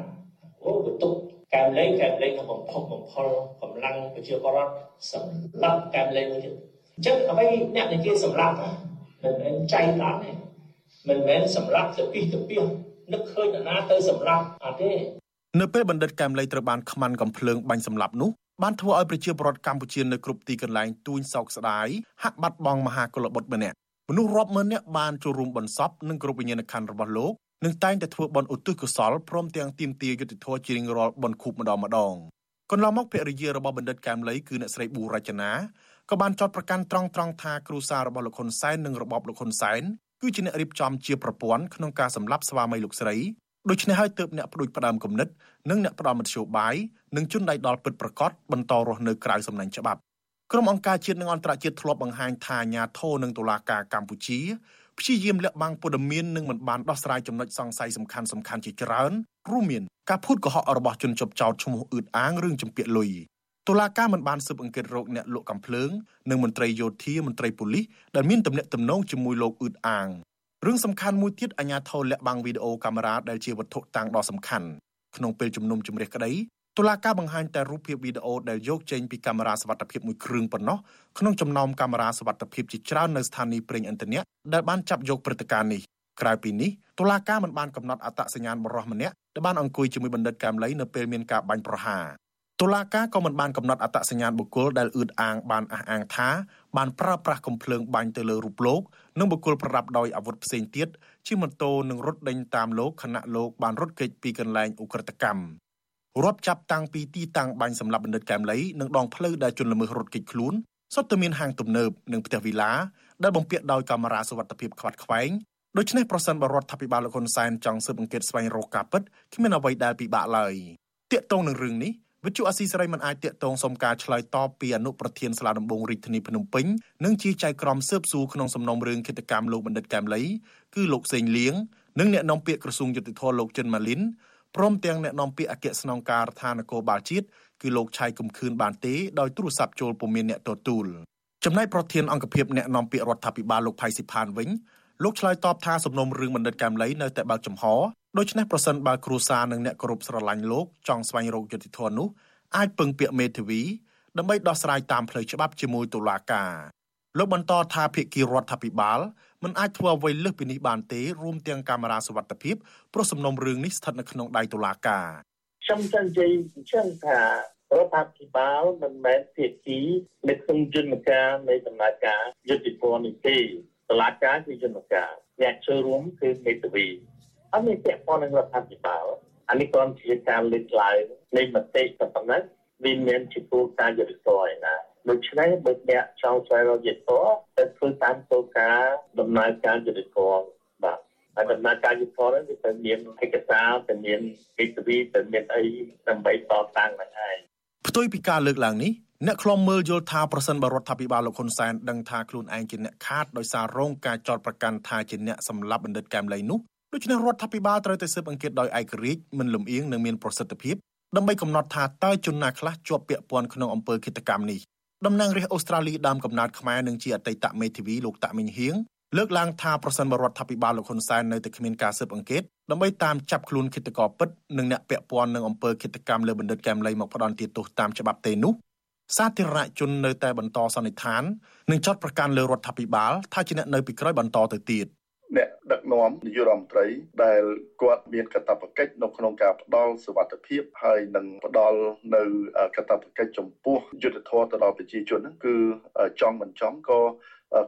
អូបន្ទុកកែមលែងកែមលែងក្នុងបំផុសបំផុលកម្លាំងប្រជាពលរដ្ឋសម្រាប់កែមលែងមួយទៀត អញ្ចឹងអ្វីអ្នកនិយាយសម្រាប់មិនមែនចៃដន្យទេមិនមែនសម្រាប់ទៅពីទៅពីនឹកឃើញណាទៅសម្រាប់អត់ទេនៅពេលបណ្ឌិតកែមលីត្រូវបានខ្មាន់កំភ្លើងបាញ់សម្លាប់នោះបានធ្វើឲ្យប្រជាពលរដ្ឋកម្ពុជានៅគ្រប់ទីកន្លែងទួញសោកស្ដាយហាក់បាត់បង់មហាកុលបុត្រម្នាក់មនុស្សរាប់ម៉ឺននាក់បានចូលរួមបន្សពនិងគ្រប់វិញ្ញាណក្ខន្ធរបស់លោកនឹងតែងតែធ្វើបន់ឧទ្ទិសកុសលព្រមទាំងទាមទារយុត្តិធម៌ជារៀងរាល់បន់ខូបម្ដងម្ដងកន្លងមកភរិយារបស់បណ្ឌិតកែមលីគឺអ្នកស្រីប៊ូរចនា ក៏បានចោទប្រកាន់ត្រង់ត្រង់ថាគ្រូសារបស់លោកហ៊ុនសែននិងរបបលោកហ៊ុនសែនគឺជាអ្នករៀបចំជាប្រព័ន្ធក្នុងការសម្លាប់ស្វាមីលោកស្រីដូច្នេះហើយទើបអ្នកផ្ដួចផ្ដើមគំនិតនិងអ្នកផ្ដំមធ្យោបាយនិងជនដៃដល់ពិតប្រកបបន្តរស់នៅក្រៅសំណាញ់ច្បាប់ក្រុមអង្គការជាតិនិងអន្តរជាតិធ្លាប់បង្ហាញថាអាញាធរនិងតុលាការកម្ពុជាព្យាយាមលាក់បាំងព័ត៌មាននិងមិនបានដោះស្រាយចំណុចសង្ស័យសំខាន់សំខាន់ជាច្រើនរួមមានការភូតកុហករបស់ជនជាប់ចោតឈ្មោះអ៊ឺតអាងរឿងចម្ពាក់លុយ តុលាការមិនបានស៊ើបអង្កេតរោគអ្នកលក់កំភ្លើងនិងមន្ត្រីយោធាមន្ត្រីប៉ូលីសដែលមានទំនាក់ទំនងជាមួយលោកអ៊ឺតអាងរឿងសំខាន់មួយទៀតអាញាធរលាក់បាំងវីដេអូកាមេរ៉ាដែលជាវត្ថុតាំងដ៏សំខាន់ក្នុងពេលជំនុំជម្រះក្តីតុលាការបង្ហាញតែរូបភាពវីដេអូដែលយកចេញពីកាមេរ៉ាសវត្ថិភាពមួយគ្រឿងប៉ុណ្ណោះក្នុងចំណោមកាមេរ៉ាសវត្ថិភាពជាច្រើននៅស្ថានីយ៍ប្រេងឥន្ធនៈដែលបានចាប់យកព្រឹត្តិការណ៍នេះក្រៅពីនេះតុលាការមិនបានកំណត់អត្តសញ្ញាណបរិសម្នាក់ដែលបានអង្គុយជាមួយបណ្ឌិតកែមលីនៅពេលមានការបាញ់ប្រហារ តុលាការក៏មិនបានកំណត់អត្តសញ្ញាណបុគ្គលដែលអ៊ឺតអាងបានអះអាងថាបានប្រើប្រាស់កំភ្លើងបាញ់ទៅលើរូបលោកនិងបុគ្គលប្រដាប់ដោយអាវុធផ្សេងទៀតជាម៉ូតូនិងរត់ដេញតាមលោកខណៈលោកបានរត់គេចពីកន្លែងឧក្រិដ្ឋកម្មរាប់ចាប់តាំងពីទីតាំងបាញ់សម្លាប់បណ្ឌិតកែមលីនិងដងផ្លូវដែលជនល្មើសរត់គេចខ្លួនសុទ្ធតែមានហាងទំនើបនិងផ្ទះវីឡាដែលបំពាក់ដោយកាមេរ៉ាសុវត្ថិភាពខ្វាត់ខ្វែងដូច្នេះប្រសិនបរដ្ឋាភិបាលលោកហ៊ុនសែនចង់ស៊ើបអង្កេតស្វែងរកការពិតគ្មានអ្វីដែលពិបាកឡើយទាក់ទងនឹងរឿងនេះ វិទ្យុអស៊ីសេរីមិនអាចតាក់ទងសុំការឆ្លើយតបពីអនុប្រធានសាលាដំបងរាជធានីភ្នំពេញនិងជាចៅក្រមស៊ើបសួរក្នុងសំណុំរឿងគិតកម្មលោកបណ្ឌិតកែមលីគឺលោកសេងលៀងនិងអ្នកនាំពាក្យក្រសួងយុតិធម៌លោកចិនម៉ាលីនព្រមទាំងអ្នកនាំពាក្យអគ្គស្នងការដ្ឋាននគរបាលជាតិគឺលោកឆៃកំខឿនបានទេដោយទូរស័ព្ទចូលពុំមានអ្នកទទួលចំណែកប្រធានអង្គភិបអ្នកនាំពាក្យរដ្ឋាភិបាលលោកផៃស៊ីផានវិញលោកឆ្លើយតបថាសំណុំរឿងបណ្ឌិតកែមលីនៅតែបើកចំហ ដូច្នេះប្រសិនបើគ្រួសារនិងអ្នកគោរពស្រឡាញ់លោកចង់ស្វែងរកយុត្តិធម៌នោះអាចពឹងពាក្យមេធាវីដើម្បីដោះស្រាយតាមផ្លូវច្បាប់ជាមួយតុលាការលោកបន្តថាភាគីរដ្ឋាភិបាលមិនអាចធ្វើអ្វីលើសពីនេះបានទេរួមទាំងកាមេរ៉ាសវត្ថិភាពព្រោះសំណុំរឿងនេះស្ថិតនៅក្នុងដៃតុលាការខ្ញុំចង់និយាយអញ្ចឹងថារដ្ឋាភិបាលមិនមែនភាគីនៅក្នុងយន្តការនៃដំណើរការយុតិធម៌នេះទេតុលាការគឺយន្តការអ្នកចូលរួមគឺមេធាវី អត់មានពាក់ព័ន្ធនឹងរដ្ឋាភិបាលអានេះគ្រាន់ជាការលើកឡើងនៃមតិតែប៉ុណ្ណឹងវាមានជាគោលការណ៍យុទ្ធសាស្ត្រឯណាដូច្នេះបើអ្នកចង់ស្វែងរកយុទ្ធសាស្ត្រទៅធ្វើតាមគោលការណ៍ដំណើរការយុទ្ធសាស្ត្របាទហើយដំណើរការយុទ្ធសាស្ត្រហ្នឹងវាទៅមានឯកសារទៅមានកិច្ចវិទៅមានអីដើម្បីតតាំងហ្នឹងឯងផ្ទុយពីការលើកឡើងនេះអ្នកខ្លំមើលយល់ថាប្រសិនបរដ្ឋាភិបាលលោកហ៊ុនសែនដឹងថាខ្លួនឯងជាអ្នកខាតដោយសាររងការចោទប្រកាន់ថាជាអ្នកសម្លាប់បណ្ឌិតកែមលីនោះ ដូច្នេះរដ្ឋាភិបាលត្រូវតែស៊ើបអង្កេតដោយឯករាជ្យមិនលំអៀងនិងមានប្រសិទ្ធភាពដើម្បីកំណត់ថាតើជនណាខ្លះជាប់ពាក់ព័ន្ធក្នុងអំពើឃាតកម្មនេះតំណាងរាស្ត្រអូស្ត្រាលីដើមកំណត់ខ្មែរនិងជាអតីតមេធាវីលោកតាក់មីងហៀងលើកឡើងថាប្រសិនបរដ្ឋាភិបាលលោកហ៊ុនសែននៅតែគ្មានការស៊ើបអង្កេតដើម្បីតាមចាប់ខ្លួនឃាតករពិតនិងអ្នកពាក់ព័ន្ធនឹងអំពើឃាតកម្មលើបណ្ឌិតកែមលីមកផ្ដន់ទោសតាមច្បាប់ទេនោះសាធារណជននៅតែបន្តសន្និដ្ឋាននិងចាត់ប្រកាន់លើរដ្ឋាភិបាលថាជាអ្នកនៅពីក្រោយបន្តទៅទៀត អ្នកដឹកនាំនាយករដ្ឋមន្ត្រីដែលគាត់មានកាតព្វកិច្ចនៅក្នុងការផ្ដល់សុវត្ថិភាពហើយនឹងផ្ដល់នៅកាតព្វកិច្ចចំពោះយុទ្ធធម៌ទៅដល់ប្រជាជនហ្នឹងគឺចង់មិនចង់ក៏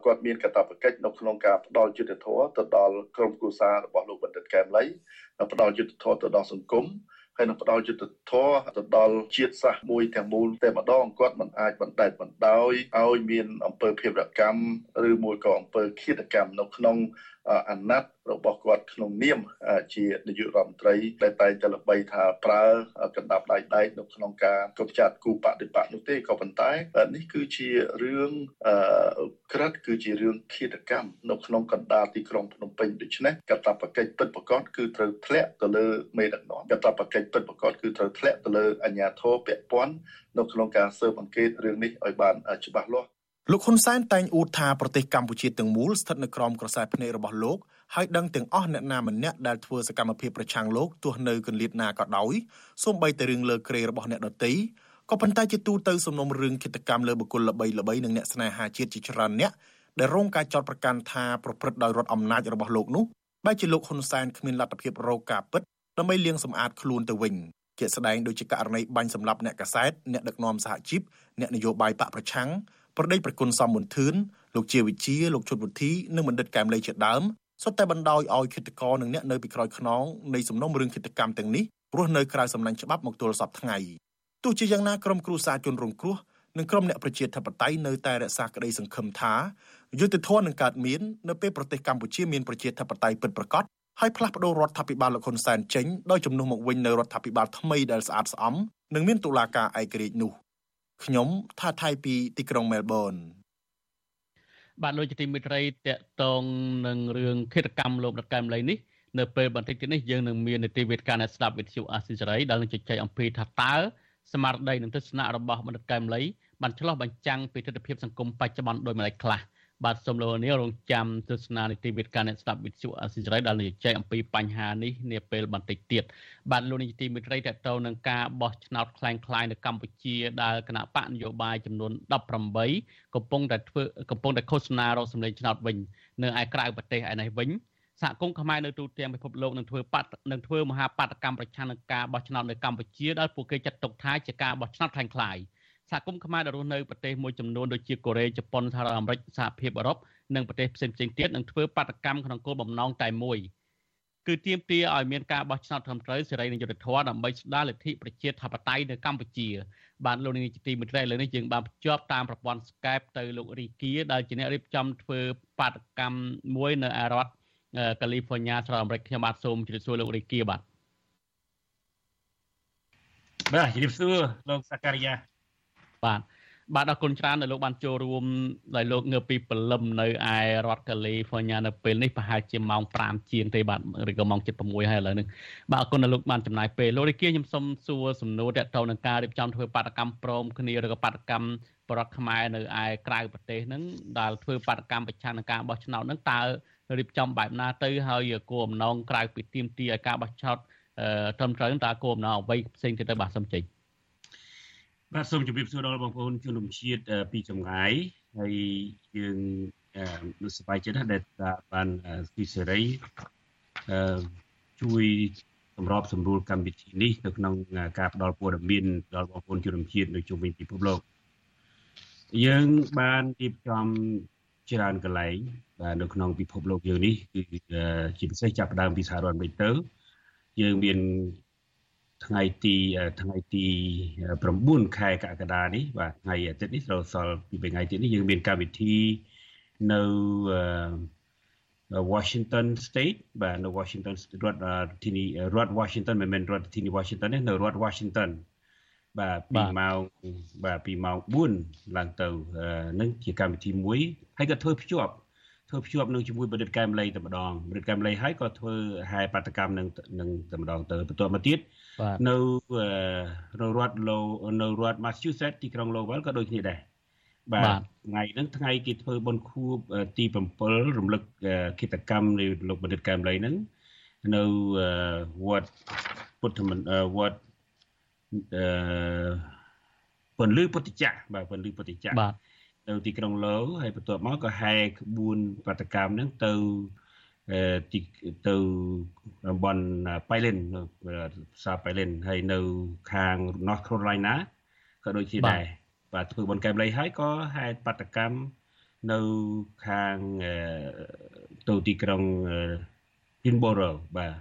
គាត់មានកាតព្វកិច្ចនៅក្នុងការផ្ដល់យុទ្ធធម៌ទៅដល់ក្រុមគ្រួសាររបស់លោកបណ្ឌិតកែមលីផ្ដល់យុទ្ធធម៌ទៅដល់សង្គមហើយនឹងផ្ដល់យុទ្ធធរទៅដល់ជាតិសាសន៍មួយទាំងមូលតែម្ដងគាត់មិនអាចបណ្តែតបណ្ដោយឲ្យមានអំពើភេរកម្មឬមួយក៏អំពើឃាតកម្មនៅក្នុង អាណត្តិរបស់គាត់ក្នុងនាមជានាយករដ្ឋមន្ត្រីដែលតែងតែល្បីថាប្រើកណ្ដាប់ដៃដែកនៅក្នុងការកបចាត់គូបដិបត្តិនោះទេក៏ប៉ុន្តែនេះគឺជារឿងក្រិតគឺជារឿងឃាតកម្មនៅក្នុងកណ្ដាលទីក្រុងភ្នំពេញដូច្នេះកតបកិច្ចពិតប្រកបគឺត្រូវធ្លាក់ទៅលើមេដឹកនាំកតបកិច្ចពិតប្រកបគឺត្រូវធ្លាក់ទៅលើអាជ្ញាធរពាក់ព័ន្ធនៅក្នុងការស៊ើបអង្កេតរឿងនេះឲ្យបានច្បាស់លាស់ លោកហ៊ុនសែនតែងអួតថាប្រទេសកម្ពុជាទាំងមូលស្ថិតនៅក្រោមក្រសែភ្នែករបស់លោកហើយដឹងទាំងអស់អ្នកណាម្នាក់ដែលធ្វើសកម្មភាពប្រឆាំងលោកទោះនៅកន្លៀតណាក៏ដោយសូម្បីតែរឿងលើក្រេរបស់អ្នកដទៃក៏ប៉ុន្តែជាទូទៅសំណុំរឿងគិតកម្មលើបុគ្គលល្បីល្បីនិងអ្នកស្នេហាជាតិជាច្រើនអ្នកដែលរងការចោទប្រកាន់ថាប្រព្រឹត្តដោយរដ្ឋអំណាចរបស់លោកនោះបែរជាលោកហ៊ុនសែនគ្មានលទ្ធភាពរកការពិតដើម្បីលាងសម្អាតខ្លួនទៅវិញជាស្ដែងដូចជាករណីបាញ់សម្លាប់អ្នកកសែតអ្នកដឹកនាំសហជីពអ្នកនយោបាយបកប្រឆាំង ប្រដេចប្រគុណសំមុនធឿនលោកជាវិជាលោកជុតវុធីនិងបណ្ឌិតកែមលីជាដើមសុទ្ធតែបណ្ដោយឲ្យគិតកោនិងអ្នកនៅពីក្រោយខ្នងនៃសំណុំរឿងគិតកម្មទាំងនេះរស់នៅក្រៅសំណាញ់ច្បាប់មកទល់សពថ្ងៃទោះជាយ៉ាងណាក្រុមគ្រួសារជនរងគ្រោះនិងក្រុមអ្នកប្រជាធិបតេយ្យនៅតែរក្សាក្តីសង្ឃឹមថាយុទ្ធធននឹងកើតមាននៅពេលប្រទេសកម្ពុជាមានប្រជាធិបតេយ្យពិតប្រាកដហើយផ្លាស់ប្តូររដ្ឋាភិបាលលោកហ៊ុនសែនចេញដោយជំនួសមកវិញនៅរដ្ឋាភិបាលថ្មីដែលស្អាតស្អំនិងមានតុលាការឯករាជ្យនោះ ខ្ញុំថាថៃពីទីក្រុងមែលប៊នបាទលោកជាទីមេត្រីតកតងនឹងរឿងឃាតកម្មលោកដកែមលីនេះនៅពេលបន្តិចទៀតនេះយើងនឹងមាននីតិវិទ្យាអ្នកស្ដាប់វិទ្យុអាស៊ីសេរីដែលនឹងជជែកអំពីថាតើស្មារតីនិងទស្សនៈរបស់បណ្ឌិតកែមលីបានឆ្លោះបញ្ចាំងពីទស្សនវិជ្ជាសង្គមបច្ចុប្បន្នដោយម្ដេចខ្លះ បាទសូមលោកនាងរងចាំទស្សនានីតិវិទ្យាអ្នកស្ដាប់វិទ្យុអសិរ័យដែលនឹងចែកអំពីបញ្ហានេះនាពេលបន្តិចទៀតបាទលោកនាយកទីមេត្រីតទៅនឹងការបោះឆ្នោតคล้ายៗនៅកម្ពុជាដែលគណៈបកនយោបាយចំនួន18កំពុងតែធ្វើកំពុងតែឃោសនារកសម្លេងឆ្នោតវិញនៅឯក្រៅប្រទេសឯនេះវិញសហគមន៍ខ្មែរនៅទូទាំងពិភពលោកនឹងធ្វើបាត់នឹងធ្វើមហាបាតកម្មប្រឆាំងនឹងការបោះឆ្នោតនៅកម្ពុជាដែលពួកគេចាត់ទុកថាជាការបោះឆ្នោតคล้ายៗ សហគមន៍ខ្មែរដែលរស់នៅប្រទេសមួយចំនួនដូចជាកូរ៉េជប៉ុនសហរដ្ឋអាមេរិកសហភាពអឺរ៉ុបនិងប្រទេសផ្សេងៗទៀតនឹងធ្វើបាតកម្មក្នុងគោលបំណងតែមួយគឺទាមទារឲ្យមានការបោះឆ្នោតត្រឹមត្រូវសេរីនិងយុត្តិធម៌ដើម្បីស្ដារលទ្ធិប្រជាធិបតេយ្យនៅកម្ពុជាបានលោកនាយកទីមេត្រីឥឡូវនេះយើងបានភ្ជាប់តាមប្រព័ន្ធ Skype ទៅលោករីគៀដែលជាអ្នករៀបចំធ្វើបាតកម្មមួយនៅឯរដ្ឋកាលីហ្វ័រញ៉ាសហរដ្ឋអាមេរិកខ្ញុំបាទសូមជម្រាបសួរលោករីគៀបាទបាទជម្រាបសួរលោកសការីយ៉ា បាទបាទអរគុណច្រើនដែលលោកបានចូលរួមដោយលោកងើពីព្រលឹមនៅឯរដ្ឋកាលីហ្វ័រញ៉ានៅពេលនេះប្រហែលជាម៉ោង5ជាងទេបាទឬក៏ម៉ោង7:06ហើយឥឡូវនេះបាទអរគុណដែលលោកបានចំណាយពេលលោករាជាខ្ញុំសូមសួរសំណួរទាក់ទងនឹងការរៀបចំធ្វើបាតកម្មព្រមគ្នាឬក៏បាតកម្មបរដ្ឋខ្មែរនៅឯក្រៅប្រទេសហ្នឹងដែលធ្វើបាតកម្មប្រឆាំងនឹងការបោះឆ្នោតហ្នឹងតើរៀបចំបែបណាទៅហើយគោលបំណងក្រៅពីទៀមទីឲ្យការបោះឆ្នោតត្រឹមត្រូវតើគោលបំណងអ្វីផ្សេងទៀតទៅបាទសូមចេញ បាទសូមជម្រាបសួរដល់បងប្អូនជនរួមជាតិពីចម្ងាយហើយយើងនឹងសប្បាយចិត្តណាស់ដែលបានទីសេរីជួយសម្របសម្រួលកម្មវិធីនេះនៅក្នុងការផ្តល់ព័ត៌មានដល់បងប្អូនជនរួមជាតិនៅជុំវិញពិភពលោកយើងបានរៀបចំច្រើនកន្លែងបាទនៅក្នុងពិភពលោកយើងនេះគឺជាពិសេសចាប់ផ្ដើមពីសហរដ្ឋអាមេរិកទៅយើងមាន ថ្ងៃទីថ្ងៃទី9ខែកក្កដានេះបាទថ្ងៃអាទិត្យនេះត្រូវសល់ពីថ្ងៃទៀតនេះយើងមានកម្មវិធីនៅ Washington State បាទនៅ Washington រដ្ឋធានីរដ្ឋ Washington មិនមែនរដ្ឋធានី Washington ទេនៅរដ្ឋ Washington បាទពីម៉ោងបាទពីម៉ោង4ឡើងទៅនឹងជាកម្មវិធីមួយហើយក៏ធ្វើភ្ជាប់ ធ្វើភ្ជាប់នឹងជាមួយបណ្ឌិតកែមលីតែម្ដងបណ្ឌិតកែមលីហើយក៏ធ្វើហែបាតកម្មនឹងនឹងតែម្ដងទៅបន្ទាប់មកទៀតនៅនៅរដ្ឋលោនៅរដ្ឋ Massachusetts ទីក្រុង Lowell ក៏ដូចគ្នាដែរបាទថ្ងៃហ្នឹងថ្ងៃគេធ្វើបុណ្យខួបទី7រំលឹកគិតកម្មនៃលោកបណ្ឌិតកែមលីហ្នឹងនៅវត្តពុទ្ធមន្ទវត្តអឺពន្លឺពុទ្ធចក្របាទពន្លឺពុទ្ធចក្របាទ នៅទីក្រុងឡូហើយបន្ទាប់មកក៏ហែក្បួនបដកម្មហ្នឹងទៅទីទៅតំបន់ប៉ៃលិនផ្សារប៉ៃលិនហើយនៅខាង North Carolina ក៏ដូចជាដែរបាទធ្វើបនកែមលៃហើយក៏ហេតុបដកម្មនៅខាងទៅទីក្រុង Hillsborough បាទ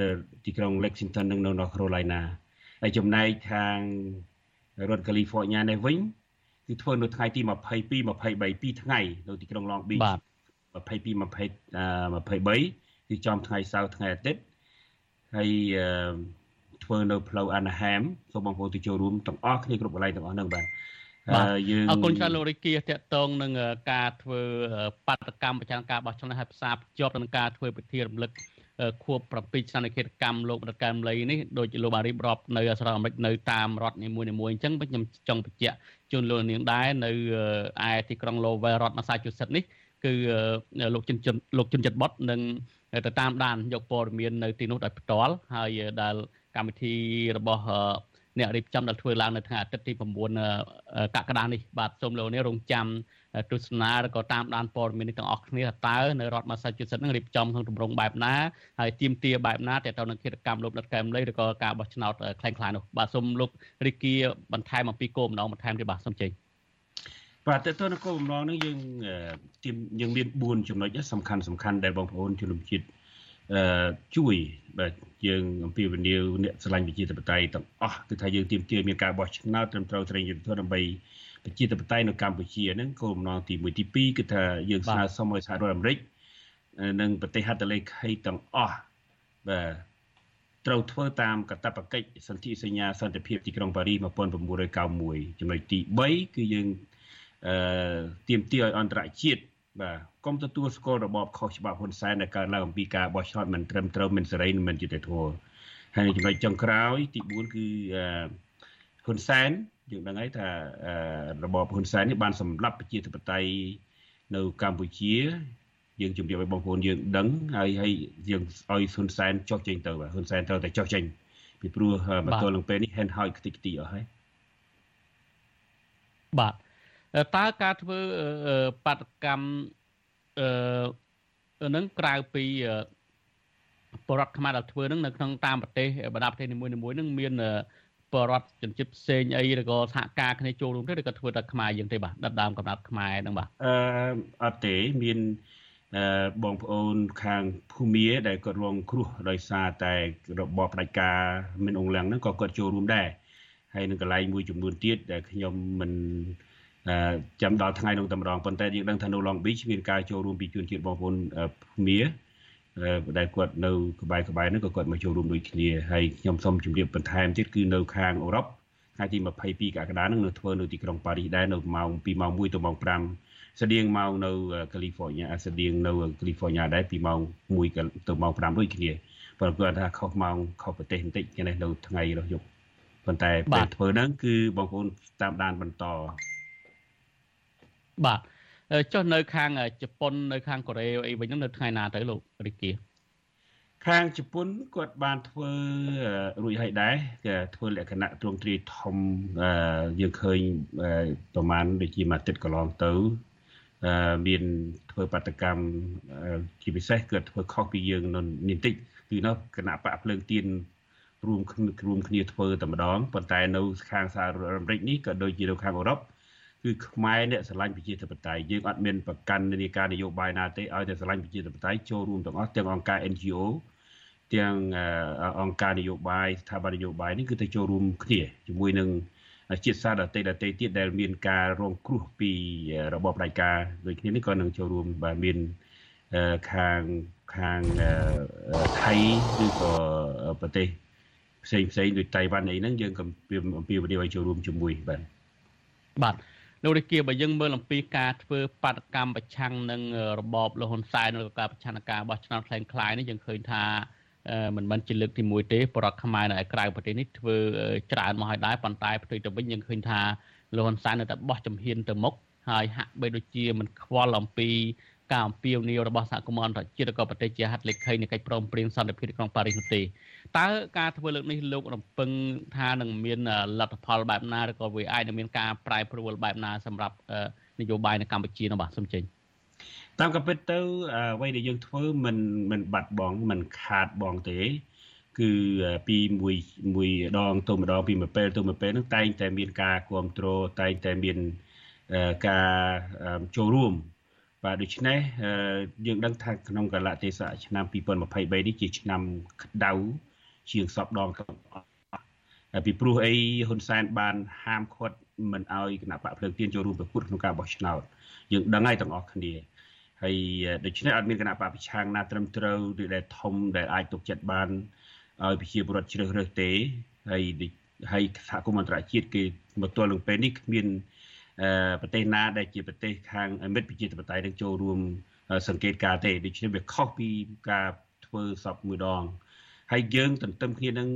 លើទីក្រុង Lexington និងនៅ North Carolina ហើយចំណែកខាងរដ្ឋ California នេះវិញ គឺធ្វើនៅថ្ងៃទី22 23 2ថ្ងៃនៅទីក្រុង Long Beach បាទ22 23គឺចំថ្ងៃសៅរ៍ថ្ងៃអាទិត្យហើយធ្វើនៅផ្លូវអាណាហាមសូមបងប្អូនទៅចូលរួមទាំងអស់គ្នាគ្រប់កន្លែងទាំងអស់ហ្នឹងបាទយើងអរគុណច្រើនលោករិគាតកតងនឹងការធ្វើបាតកម្មប្រចាំការបោះឆ្នោតហើយផ្សារភ្ជាប់នឹងការធ្វើពិធីរំលឹកខួប7ឆ្នាំនៃគិតកម្មលោករដ្ឋកាមលីនេះដូចលោកបានរៀបរាប់នៅសហរដ្ឋអាមេរិកនៅតាមរដ្ឋនីមួយៗអញ្ចឹងខ្ញុំចង់បញ្ជាក់ ជូនលោកនាងដែរនៅឯទីក្រុង Lowell រដ្ឋ Massachusetts នេះគឺលោកជនជនលោកជនចិត្តបត់នឹងទៅតាមដានយកព័ត៌មាននៅទីនោះដោយផ្ទាល់ហើយដែលកម្មវិធីរបស់អ្នករៀបចំដែលធ្វើឡើងនៅថ្ងៃអាទិត្យទី9កក្កដានេះបាទសូមលោកនេះរងចាំ ទស្សនាឬក៏តាមដានព័ត៌មាននេះទាំងអស់គ្នាតើនៅរដ្ឋ Massachusetts នឹងរៀបចំក្នុងទម្រង់បែបណាហើយទៀមទាបែបណាតើទៅនឹងគិតកម្មលោកដុតកែមលីឬក៏ការបោះឆ្នោតខ្លាំងខ្លានោះបាទសូមលោករីគីបន្ថែមអំពីគោលបំណងបន្ថែមទៀតបាទសូមចេញបាទតើតើនៅគោលបំណងនឹងយើងទៀមយើងមាន4ចំណុចសំខាន់សំខាន់ដែលបងប្អូនជនជាតិអឺជួយបាទយើងអំពីវនីវអ្នកឆ្លាញ់វិជាតបតៃទាំងអស់គឺថាយើងទៀមទាមានការបោះឆ្នោតត្រឹមត្រូវត្រេងយុទ្ធធម៌ដើម្បី ប្រជាធិបតេយ្យនៅកម្ពុជាហ្នឹងគោលបំណងទី1ទី2គឺថាយើងស្នើសុំឲ្យសហរដ្ឋអាមេរិកនិងប្រទេសហត្ថលេខីទាំងអស់បាទត្រូវធ្វើតាមកតបកិច្ចសន្ធិសញ្ញាសន្តិភាពទីក្រុងប៉ារីស1991ចំណុចទី3គឺយើងអឺទាមទារឲ្យអន្តរជាតិបាទកុំទទួលស្គាល់របបខុសច្បាប់ហ៊ុនសែនដែលកើតឡើងអំពីការបោះឆ្នោតមិនត្រឹមត្រូវមិនសេរីមិនយុត្តិធម៌ហើយចំណុចចុងក្រោយទី4គឺហ៊ុនសែន យើងដឹងហើយថារបបហ៊ុនសែននេះបានសម្លាប់ប្រជាធិបតេយ្យនៅកម្ពុជាយើងជម្រាបឲ្យបងប្អូនយើងដឹងហើយហើយយើងឲ្យហ៊ុនសែនចុះចេញទៅហ៊ុនសែនត្រូវតែចុះចេញពីព្រោះមកទល់នឹងពេលនេះហេនហើយខ្ទេចខ្ទីអស់ហើយបាទតើការធ្វើបាតកម្មអឺនឹងក្រៅពីបរដ្ឋខ្មែរដែលធ្វើនឹងនៅក្នុងតាមប្រទេសបណ្ដាប្រទេសនីមួយៗនឹងមាន បរដ្ឋជនជាតិផ្សេងអីឬក៏សហការគ្នាចូលរួមទេឬក៏ធ្វើតែខ្មែរយើងទេបាទដិតដើមកំណត់ខ្មែរហ្នឹងបាទអឺអត់ទេមានអឺបងប្អូនខាងភូមាដែលគាត់រងគ្រោះដោយសារតែរបបផ្ដាច់ការមានអង្គលៀងហ្នឹងក៏គាត់ចូលរួមដែរហើយនឹងកន្លែងមួយចំនួនទៀតដែលខ្ញុំមិនចាំដល់ថ្ងៃនោះតែម្ដងប៉ុន្តែយើងដឹងថានៅ Long Beach មានការចូលរួមពីជនជាតិបងប្អូនភូមា ដែលគាត់នៅក្បែរក្បែរហ្នឹងក៏គាត់មកចូលរួមដូចគ្នាហើយខ្ញុំសូមជម្រាបបន្ថែមទៀតគឺនៅខាងអឺរ៉ុបថ្ងៃទី22កក្កដាហ្នឹងនៅធ្វើនៅទីក្រុងប៉ារីសដែរនៅម៉ោងពីម៉ោង1ទៅម៉ោង5ស្តៀងម៉ោងនៅកាលីហ្វ័រញ៉ាស្តៀងនៅកាលីហ្វ័រញ៉ាដែរពីម៉ោង1ទៅម៉ោង5ដូចគ្នាប៉ុន្តែគាត់ថាខុសម៉ោងខុសប្រទេសបន្តិចគេនេះនៅថ្ងៃរស់យប់ប៉ុន្តែពេលធ្វើហ្នឹងគឺបងប្អូនតាមដានបន្តបាទ ចុះនៅខាងជប៉ុននៅខាងកូរ៉េអីវិញហ្នឹងនៅថ្ងៃណាទៅលោករិគាខាងជប៉ុនគាត់បានធ្វើរួចហើយដែរគេធ្វើលក្ខណៈទ្រង់ទ្រាយធំយើងឃើញប្រហែលដូចជាមួយអាទិត្យកន្លងទៅមានធ្វើបាតកម្មជាពិសេសគាត់ធ្វើខុសពីយើងនៅនេះតិចគឺនោះគណៈបកភ្លើងទៀនរួមរួមគ្នាធ្វើតែម្ដងប៉ុន្តែនៅខាងសហរដ្ឋអាមេរិកនេះក៏ដូចជានៅខាងអឺរ៉ុប គឺខ្មែរអ្នកស្រឡាញ់ប្រជាធិបតេយ្យយើងអត់មានប្រកាន់នានាការនយោបាយណាទេឲ្យតែស្រឡាញ់ប្រជាធិបតេយ្យចូលរួមទាំងអស់ទាំងអង្គការ NGO ទាំងអង្គការនយោបាយស្ថាប័ននយោបាយនេះគឺទៅចូលរួមគ្នាជាមួយនឹងជាតិសាសន៍ដទៃដទៃទៀតដែលមានការរងគ្រោះពីរបបផ្ដាច់ការដូចគ្នានេះក៏នឹងចូលរួមបាទមានខាងខាងថៃឬក៏ប្រទេសផ្សេងផ្សេងដូចតៃវ៉ាន់អីហ្នឹងយើងក៏អំពាវនាវឲ្យចូលរួមជាមួយបាទបាទ លោករាជាបើយើងមើលអំពីការធ្វើបដកម្មប្រឆាំងនឹងរបបលហ៊ុនសែនឬការប្រឆាំងការរបស់ឆ្នាំខ្លែងខ្លាយនេះយើងឃើញថាមិនមែនជាលើកទី1ទេបរដ្ឋខ្មែរនៅឯក្រៅប្រទេសនេះធ្វើច្រើនមកហើយដែរប៉ុន្តែផ្ទុយទៅវិញយើងឃើញថាលហ៊ុនសែននៅតែបោះជំហានទៅមុខហើយហាក់បីដូចជាមិនខ្វល់អំពីការអំពាវនាវរបស់សហគមន៍អន្តរជាតិឬក៏ប្រទេសជាហត្ថលេខីនៃកិច្ចព្រមព្រៀងសន្តិភាពក្នុងប៉ារីសនោះទេ តើការធ្វើលើកនេះលោករំពឹងថានឹងមានលទ្ធផលបែបណាឬក៏វាអាចនឹងមានការប្រែប្រួលបែបណាសម្រាប់នយោបាយនៅកម្ពុជានោះបាទសូមចេញតាមក៏ពិតទៅអ្វីដែលយើងធ្វើមិនមិនបាត់បង់មិនខាតបង់ទេគឺពីមួយមួយដងទៅម្ដងពីមួយពេលទៅមួយពេលហ្នឹងតែងតែមានការគ្រប់គ្រងតែងតែមានការចូលរួមបាទដូច្នេះយើងដឹងថាក្នុងកលៈទេសៈឆ្នាំ2023នេះជាឆ្នាំក្តៅ ជាងសពដងទាំងអស់ពីព្រោះអីហ៊ុនសែនបានហាមឃាត់មិនឲ្យគណៈបកភ្លើងទៀនចូលរួមប្រកួតក្នុងការបោះឆ្នោតយើងដឹងហើយទាំងអស់គ្នាហើយដូច្នេះអត់មានគណៈបកប្រឆាំងណាត្រឹមត្រូវឬដែលធំដែលអាចទុកចិត្តបានឲ្យប្រជាពលរដ្ឋជ្រើសរើសទេហើយហើយសហគមន៍អន្តរជាតិគេមកទល់នឹងពេលនេះគ្មានប្រទេសណាដែលជាប្រទេសខាងមិត្តប្រជាធិបតេយ្យនឹងចូលរួមសង្កេតការទេដូច្នេះវាខុសពីការធធ្វើសពមួយដង ហើយយើងទន្ទឹមគ្នានឹង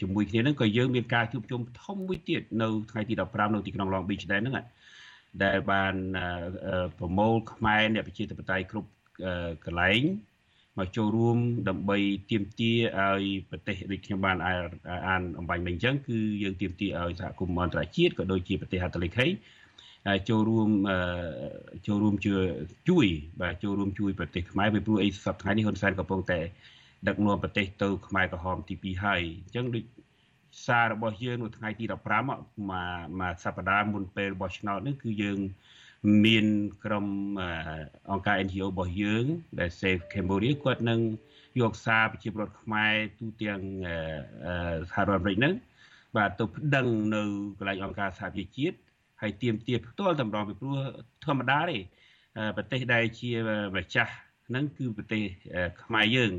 ជាមួយគ្នានឹងក៏យើងមានការជួបជុំធំមួយទៀតនៅថ្ងៃទី15នៅទីក្រុង Long Beach ដែរហ្នឹងដែលបានប្រមូលខ្មែរអ្នកប្រជាធិបតេយ្យគ្រប់កន្លែងមកចូលរួមដើម្បីទាមទារឲ្យប្រទេសដូចខ្ញុំបានអានអំបញ្ញមិញអញ្ចឹងគឺយើងទាមទារឲ្យសហគមន៍អន្តរជាតិក៏ដូចជាប្រទេសហត្ថលេខីចូលរួមចូលរួមជួយជួយបាទចូលរួមជួយប្រទេសខ្មែរពីព្រោះអីសប្តាហ៍នេះហ៊ុនសែនកំពុងតែ ដឹកនាំប្រទេសទៅខ្មែរក្រហមទី2ហើយអញ្ចឹងដូចសាររបស់យើងនៅថ្ងៃទី15មកមកសប្តាហ៍មុនពេលបោះឆ្នោតនេះគឺយើងមានក្រុមអង្គការ NGO របស់យើង ដែល Save Cambodia គាត់នឹងយកសារប្រជាពលរដ្ឋខ្មែរទូទាំងសហរដ្ឋអាមេរិកហ្នឹងបាទទៅប្តឹងនៅកន្លែងអង្គការសហប្រជាជាតិហើយទៀមទាផ្ទាល់តម្រង់ពីព្រោះធម្មតាទេប្រទេសដែលជាម្ចាស់ហ្នឹងគឺប្រទេសខ្មែរយើង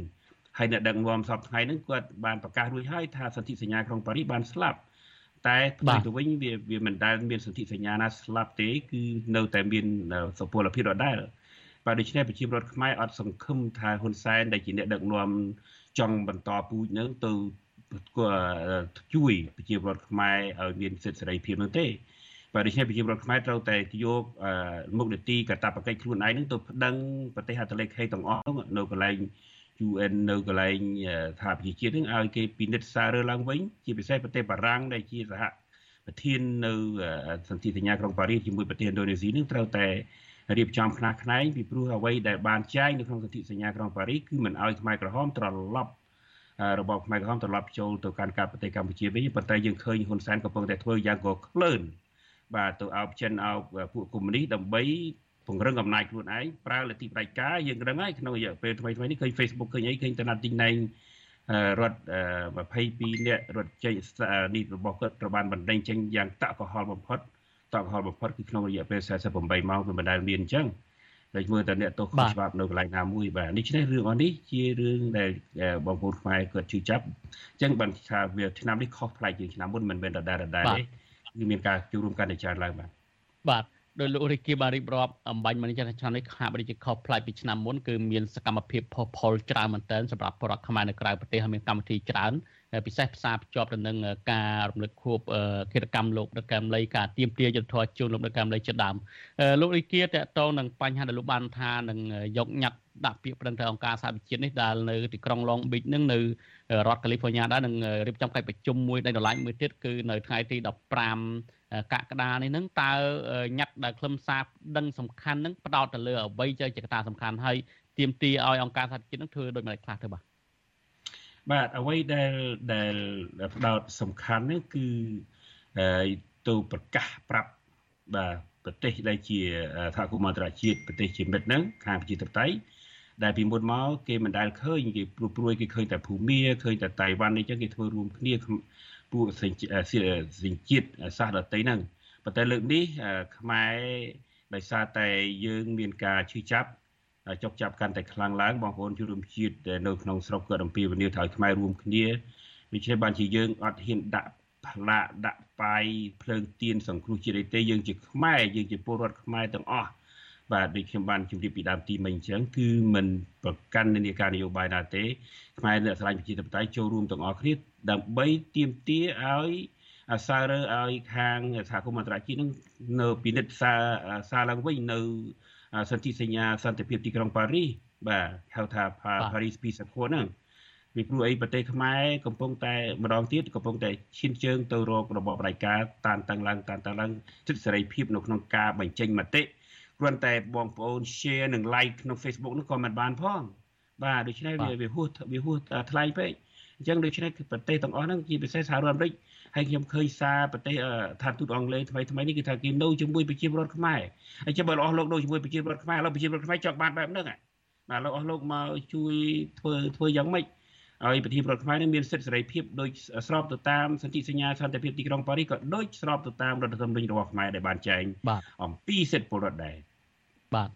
ហើយអ្នកដឹកនាំសពថ្ងៃហ្នឹងគាត់បានប្រកាសរួចហើយថាសន្ធិសញ្ញាក្រុងប៉ារីសបានស្លាប់តែផ្ទុយទៅវិញវាវាមិនដែលមានសន្ធិសញ្ញាណាស្លាប់ទេគឺនៅតែមានសុពលភាពដដែលបាទដូច្នេះប្រជាពលរដ្ឋខ្មែរអត់សង្ឃឹមថាហ៊ុនសែនដែលជាអ្នកដឹកនាំចង់បន្តពូជនឹងទៅជួយប្រជាពលរដ្ឋខ្មែរឲ្យមានសិទ្ធិសេរីភាពនោះទេបាទដូច្នេះប្រជាពលរដ្ឋខ្មែរត្រូវតែយកមុខនីតិកតាបកិច្ចខ្លួនឯងនឹងទៅប្តឹងប្រទេសហត្ថលេខីទាំងអស់នៅកន្លែង UN នៅកន្លែងថាប្រជាជាតិនឹងឲ្យគេពិនិត្យសាររើឡើងវិញជាពិសេសប្រទេសបារាំងដែលជាសហប្រធាននៅសន្ធិសញ្ញាក្រុងប៉ារីសជាមួយប្រទេសឥណ្ឌូនេស៊ីនឹងត្រូវតែរៀបចំខ្នះខ្នែងពីព្រោះអ្វីដែលបានចែងនៅក្នុងសន្ធិសញ្ញាក្រុងប៉ារីសគឺមិនឲ្យខ្មែរក្រហមត្រឡប់របបខ្មែរក្រហមត្រឡប់ចូលទៅកាន់ការប្រទេសកម្ពុជាវិញប៉ុន្តែយើងឃើញហ៊ុនសែនកំពុងតែធ្វើយ៉ាងក៏ក្លឿនបាទទៅអោបចិនអោបពួកកុម្មុយនីសដើម្បី ពង្រឹងអំណាចខ្លួនឯងប្រើលទ្ធិផ្ដាច់ការយើងដឹងហើយក្នុងរយៈពេលថ្មីថ្មីនេះឃើញ Facebook ឃើញអីឃើញតណាត់ទីណែងរដ្ឋ22នាក់រដ្ឋចេញនេះរបស់គាត់ត្រូវបានបណ្ដេញចេញយ៉ាងតក់កុហលបំផុតតក់កុហលបំផុតគឺក្នុងរយៈពេល48ម៉ោងវាមិនដែលមានអញ្ចឹងតែមើលតែអ្នកទោសខុសច្បាប់នៅកន្លែងណាមួយបាទនេះនេះរឿងអស់នេះជារឿងដែលបងប្អូនខ្មែរគាត់ជឿចាប់អញ្ចឹងបានថាវាឆ្នាំនេះខុសប្លែកជាងឆ្នាំមុនមិនមែនដដែលដដែលទេគឺមានការជួបរួមកាន់តែច្រើនឡើងបាទបាទ ដោយលោករាជបានរៀបរាប់អំបញ្ញមកនេះចាឆ្នាំនេះខាបរិជាខុសប្លែកពីឆ្នាំមុនគឺមានសកម្មភាពផុសផុលច្រើនមែនទែនសម្រាប់ប្រជាខ្មែរនៅក្រៅប្រទេសហើយមានកម្មវិធីច្រើនពិសេសផ្សារភ្ជាប់ទៅនឹងការរំលឹកខួបគិតកម្មលោកដឹកកម្មលីការទៀមទាយុទ្ធធរជូនលោកដឹកកម្មលីជាដើមលោករាជាតកតងនឹងបញ្ហាដែលលោកបានថានឹងយកញត្តិដាក់ពាក្យប្តឹងទៅអង្គការសហប្រជាជាតិនេះដែលនៅទីក្រុង Long Beach នឹងនៅរដ្ឋ California ដែរនឹងរៀបចំកិច្ចប្រជុំមួយដេញដライមួយទៀតគឺនៅថ្ងៃទី15 កក្កដានេះនឹងតើញត្តិដែលខ្លឹមសារដឹងសំខាន់នឹងផ្ដោតទៅលើអ្វីជាកត្តាសំខាន់ហើយទាមទារឲ្យអង្គការសហជាតិនឹងធ្វើដូចម្តេចខ្លះទៅបាទបាទអ្វីដែលដែលផ្ដោតសំខាន់នេះគឺទៅប្រកាសប្រាប់បាទប្រទេសដែលជាសហគមន៍អន្តរជាតិប្រទេសជាមិត្តហ្នឹងខាងប្រជាធិបតេយ្យដែលពីមុនមកគេមិនដែលឃើញគេព្រួយព្រួយគេឃើញតែភូមាឃើញតែតៃវ៉ាន់នេះចឹងគេធ្វើរួមគ្នា ពួកសេចជាតិសាសដតីហ្នឹងប៉ុន្តែលើកនេះខ្មែរដោយសារតែយើងមានការឈឺចាប់ចុកចាប់កាន់តែខ្លាំងឡើងបងប្អូនជនរួមជាតិនៅក្នុងស្រុកក៏អំពាវនាវឲ្យខ្មែររួមគ្នាដូច្នេះបានជាយើងអត់ហ៊ានដាក់ផ្លាកដាក់ប៉ាយភ្លើងទៀនសង្គ្រោះជាតិអីទេយើងជាខ្មែរយើងជាពលរដ្ឋខ្មែរទាំងអស់ បាទដូចខ្ញុំបានជម្រាបពីដើមទីមិញអញ្ចឹងគឺមិនប្រកាន់នានាការនយោបាយណាទេខ្មែរអ្នកស្រឡាញ់ប្រជាធិបតេយ្យចូលរួមទាំងអស់គ្នាដើម្បីទាមទារឲ្យអាសារើឲ្យខាងសហគមន៍អន្តរជាតិនឹងនៅពិនិត្យសារសារឡើងវិញនៅសន្ធិសញ្ញាសន្តិភាពទីក្រុងប៉ារីសបាទហៅថា Paris Peace Accord ហ្នឹងពីព្រោះអីប្រទេសខ្មែរកំពុងតែម្ដងទៀតកំពុងតែឈានជើងទៅរករបបផ្ដាច់ការតានតឹងឡើងតានតឹងឡើងសិទ្ធិសេរីភាពនៅក្នុងការបញ្ចេញមតិ គ្រាន់តែបងប្អូន share និង like ក្នុង Facebook នោះក៏មិនបានផងបាទដូច្នេះវាវាហួសវាហួសថ្លៃពេកអញ្ចឹងដូច្នេះប្រទេសទាំងអស់ហ្នឹងជាពិសេសសហរដ្ឋអាមេរិកហើយខ្ញុំឃើញសារប្រទេសថាទូតអង់គ្លេសថ្មីថ្មីនេះគឺថាគេនៅជាមួយប្រជាពលរដ្ឋខ្មែរហើយចាំបើអស់លោកនៅជាមួយប្រជាពលរដ្ឋខ្មែរឥឡូវប្រជាពលរដ្ឋខ្មែរចង់បានបែបហ្នឹងបាទលោកអស់លោកមកជួយធ្វើធ្វើយ៉ាងម៉េច ឲ្យប្រជាពលរដ្ឋខ្មែរនឹងមានសិទ្ធិសេរីភាពដោយស្របទៅតាមសន្ធិសញ្ញាសន្តិភាពទីក្រុងប៉ារីសក៏ដូចស្របទៅតាមរដ្ឋធម្មនុញ្ញរបស់ខ្មែរដែលបានចែងអំពីសិទ្ធិពលរដ្ឋដែរបាទ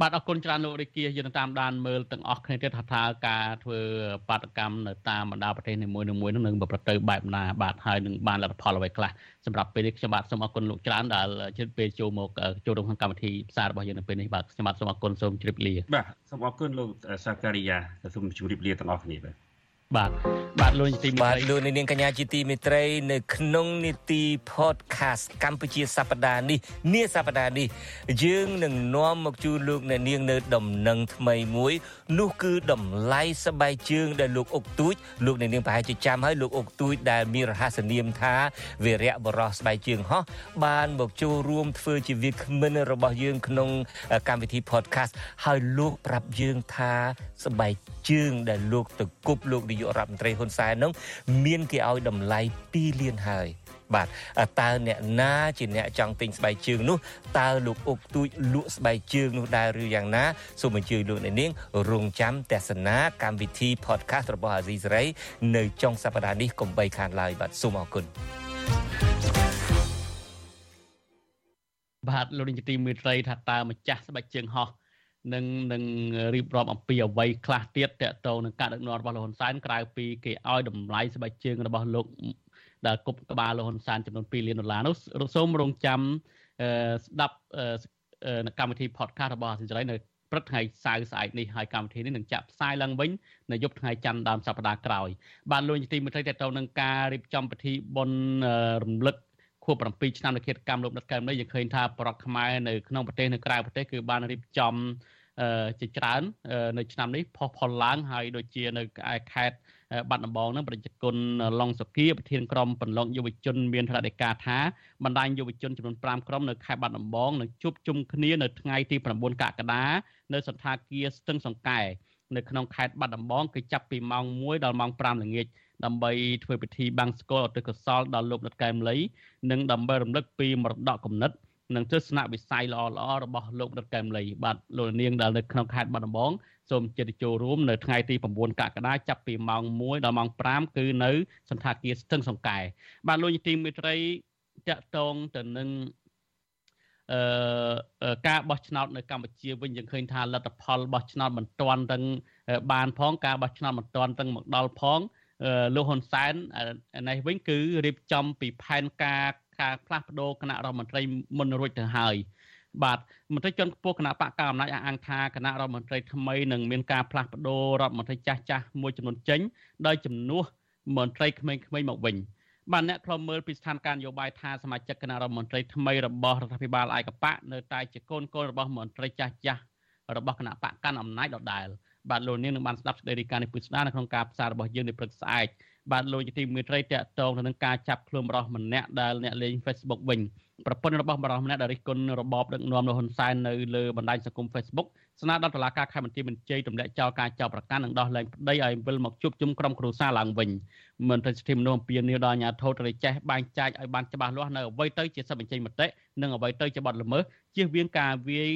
បាទអរគុណច្រើនលោករាជាយើងតាមដានមើលទាំងអស់គ្នាទៀតថាថាការធ្វើបាតកម្មនៅតាមបណ្ដាប្រទេសនីមួយៗនោះនឹងប្រព្រឹត្តទៅបែបណាបាទហើយនឹងបានលទ្ធផលអ្វីខ្លះសម្រាប់ពេលនេះខ្ញុំបាទសូមអរគុណលោកច្រើនដែលជិតពេលចូលមកចូលរួមក្នុងកម្មវិធីផ្សាយរបស់យើងនៅពេលនេះបាទខ្ញុំបាទសូមអរគុណសូមជម្រាបលាបាទសូមអរគុណលោកសាការីយ៉ាសូមជម្រាបលាទាំងអស់គ្នាបាទ បាទបាទលោកនីតិមេត្រីបាទលោកនាងកញ្ញាជាទីមេត្រីនៅក្នុងនីតិ podcast កម្ពុជាសប្តាហ៍នេះនាសប្តាហ៍នេះយើងនឹងនាំមកជូនលោកអ្នកនាងនៅដំណឹងថ្មីមួយ នោះគឺតម្លៃស្បែកជើងដែលលោកអុកទូចលោកអ្នកនាងប្រហែលជាចាំហើយលោកអុកទូចដែលមានរហស្សនាមថាវីរៈបរោះស្បែកជើងហោះបានមកចូលរួមធ្វើជាវាគ្មិនរបស់យើងក្នុងកម្មវិធី podcast ហើយលោកប្រាប់យើងថាស្បែកជើងដែលលោកទៅគប់លោកនាយករដ្ឋមន្ត្រីហ៊ុនសែននោះមានគេឲ្យតម្លៃ2លានហើយបាទតើអ្នកណាជាអ្នកចង់ទិញស្បែកជើងនោះតើលោកអុកទូចលក់ស្បែកជើងនោះដែរឬយ៉ាងណាសូមអញ្ជើញលោកអ្នកនាងរងចាំទស្សនាកម្មវិធី podcast របស់អាស៊ីសេរីនៅចុងសប្តាហ៍នេះកុំបីខានឡើយបាទសូមអរគុណបាទលោកនាយកទីមេត្រីថាតើម្ចាស់ស្បែកជើងហោះ នឹងនឹងរៀបរាប់អំពីអ្វីខ្លះទៀតតកតងនឹងការដឹកនាំរបស់លោកហ៊ុនសែនក្រៅពីគេឲ្យតម្លៃស្បែកជើងរបស់លោកដែលគប់ក្បាលលោកហ៊ុនសែនចំនួន2លានដុល្លារនោះសូមរងចាំស្ដាប់កម្មវិធី podcast របស់អាស៊ីសេរីនៅព្រឹកថ្ងៃសៅរ៍ស្អែកនេះហើយកម្មវិធីនេះនឹងចាក់ផ្សាយឡើងវិញនៅយប់ថ្ងៃច័ន្ទដើមសប្តាហ៍ក្រោយបាទលោកនាយកទីមេត្រីតទៅនឹងការរៀបចំពិធីបុណ្យរំលឹកខួប7ឆ្នាំនៃគិតកម្មលោកដិតកែមនេះយើងឃើញថាប្រដ្ឋខ្មែរនៅក្នុងប្រទេសនៅក្រៅប្រទេសគឺបានរៀបចំ ជាច្រើន នៅឆ្នាំនេះផុសផុលឡើងហើយដូចជានៅឯខេត្តបាត់ដំបងនឹងប្រជាជនឡុងសុគាប្រធានក្រុមបន្លងយុវជនមានថ្នាក់ដឹកការថាបណ្ដាញយុវជនចំនួន5ក្រុមនៅខេត្តបាត់ដំបងនឹងជួបជុំគ្នានៅថ្ងៃទី9កក្កដានៅសន្តាគារស្ទឹងសង្កែនៅក្នុងខេត្តបាត់ដំបងគឺចាប់ពីម៉ោង1ដល់ម៉ោង5ល្ងាចដើម្បីធ្វើពិធីបាំងស្គាល់អតិកុសលដល់លោកដិតកែមលីនិងដើម្បីរំលឹកពីមរតកគំនិត និងទស្សនវិស័យល្អល្អរបស់លោកដិតកែមលីបាទលោកនាងដែលនៅក្នុងខេត្តបាត់ដំបងសូមជិតចូលរួមនៅថ្ងៃទី9កក្កដាចាប់ពីម៉ោង1ដល់ម៉ោង5គឺនៅសន្តាគារស្ទឹងសង្កែបាទលោកនាយទីមេត្រីតកតងទៅនឹងអឺការបោះឆ្នោតនៅកម្ពុជាវិញយើងឃើញថាលទ្ធផលបោះឆ្នោតមិនទាន់ទាំងបានផងការបោះឆ្នោតមិនទាន់ទាំងមកដល់ផងលោកហ៊ុនសែននេះវិញគឺរៀបចំពីផែនការ ការផ្លាស់ប្ដូរគណៈរដ្ឋមន្ត្រីមុនរួចទៅហើយបាទមន្ត្រីជាន់ខ្ពស់គណៈបកកណ្ដាលអំណាចអះអាងថាគណៈរដ្ឋមន្ត្រីថ្មីនឹងមានការផ្លាស់ប្ដូររដ្ឋមន្ត្រីចាស់ចាស់មួយចំនួនចេញដោយជំនួសមន្ត្រីក្មេងៗមកវិញបាទអ្នកខ្លំមើលពីស្ថានភាពនយោបាយថាសមាជិកគណៈរដ្ឋមន្ត្រីថ្មីរបស់រដ្ឋាភិបាលឯកបកនៅតែជាកូនកូនរបស់មន្ត្រីចាស់ចាស់របស់គណៈបកកាន់អំណាចដដែលបាទលោកនាងនឹងបានស្ដាប់សេចក្តីរាយការណ៍នេះពុស្ដានៅក្នុងការផ្សាយរបស់យើងនៅព្រឹកស្អែក បាទលោកជាទីមេត្រីតកតងទៅនឹងការចាប់ខ្លួនបរិសម្នាក់ដែលអ្នកលេង Facebook វិញប្រពន្ធរបស់បរិសម្នាក់ដែលរិះគន់របបដឹកនាំលោកហ៊ុនសែននៅលើបណ្ដាញសង្គម Facebook ស្នើដល់តុលាការខេត្តបន្ទាយមានជ័យទម្លាក់ចោលការចោទប្រកាន់និងដោះលែងប្តីឲ្យវិលមកជួបជុំក្រុមគ្រួសារឡើងវិញមន្ត្រីសិទ្ធិមនុស្សអំពាវនាវដល់អាជ្ញាធរត្រូវចេះបែងចែកឲ្យបានច្បាស់លាស់នៅអ្វីទៅជាសិទ្ធិបញ្ចេញមតិនិងអ្វីទៅជាបទល្មើសជៀសវាងការវាយ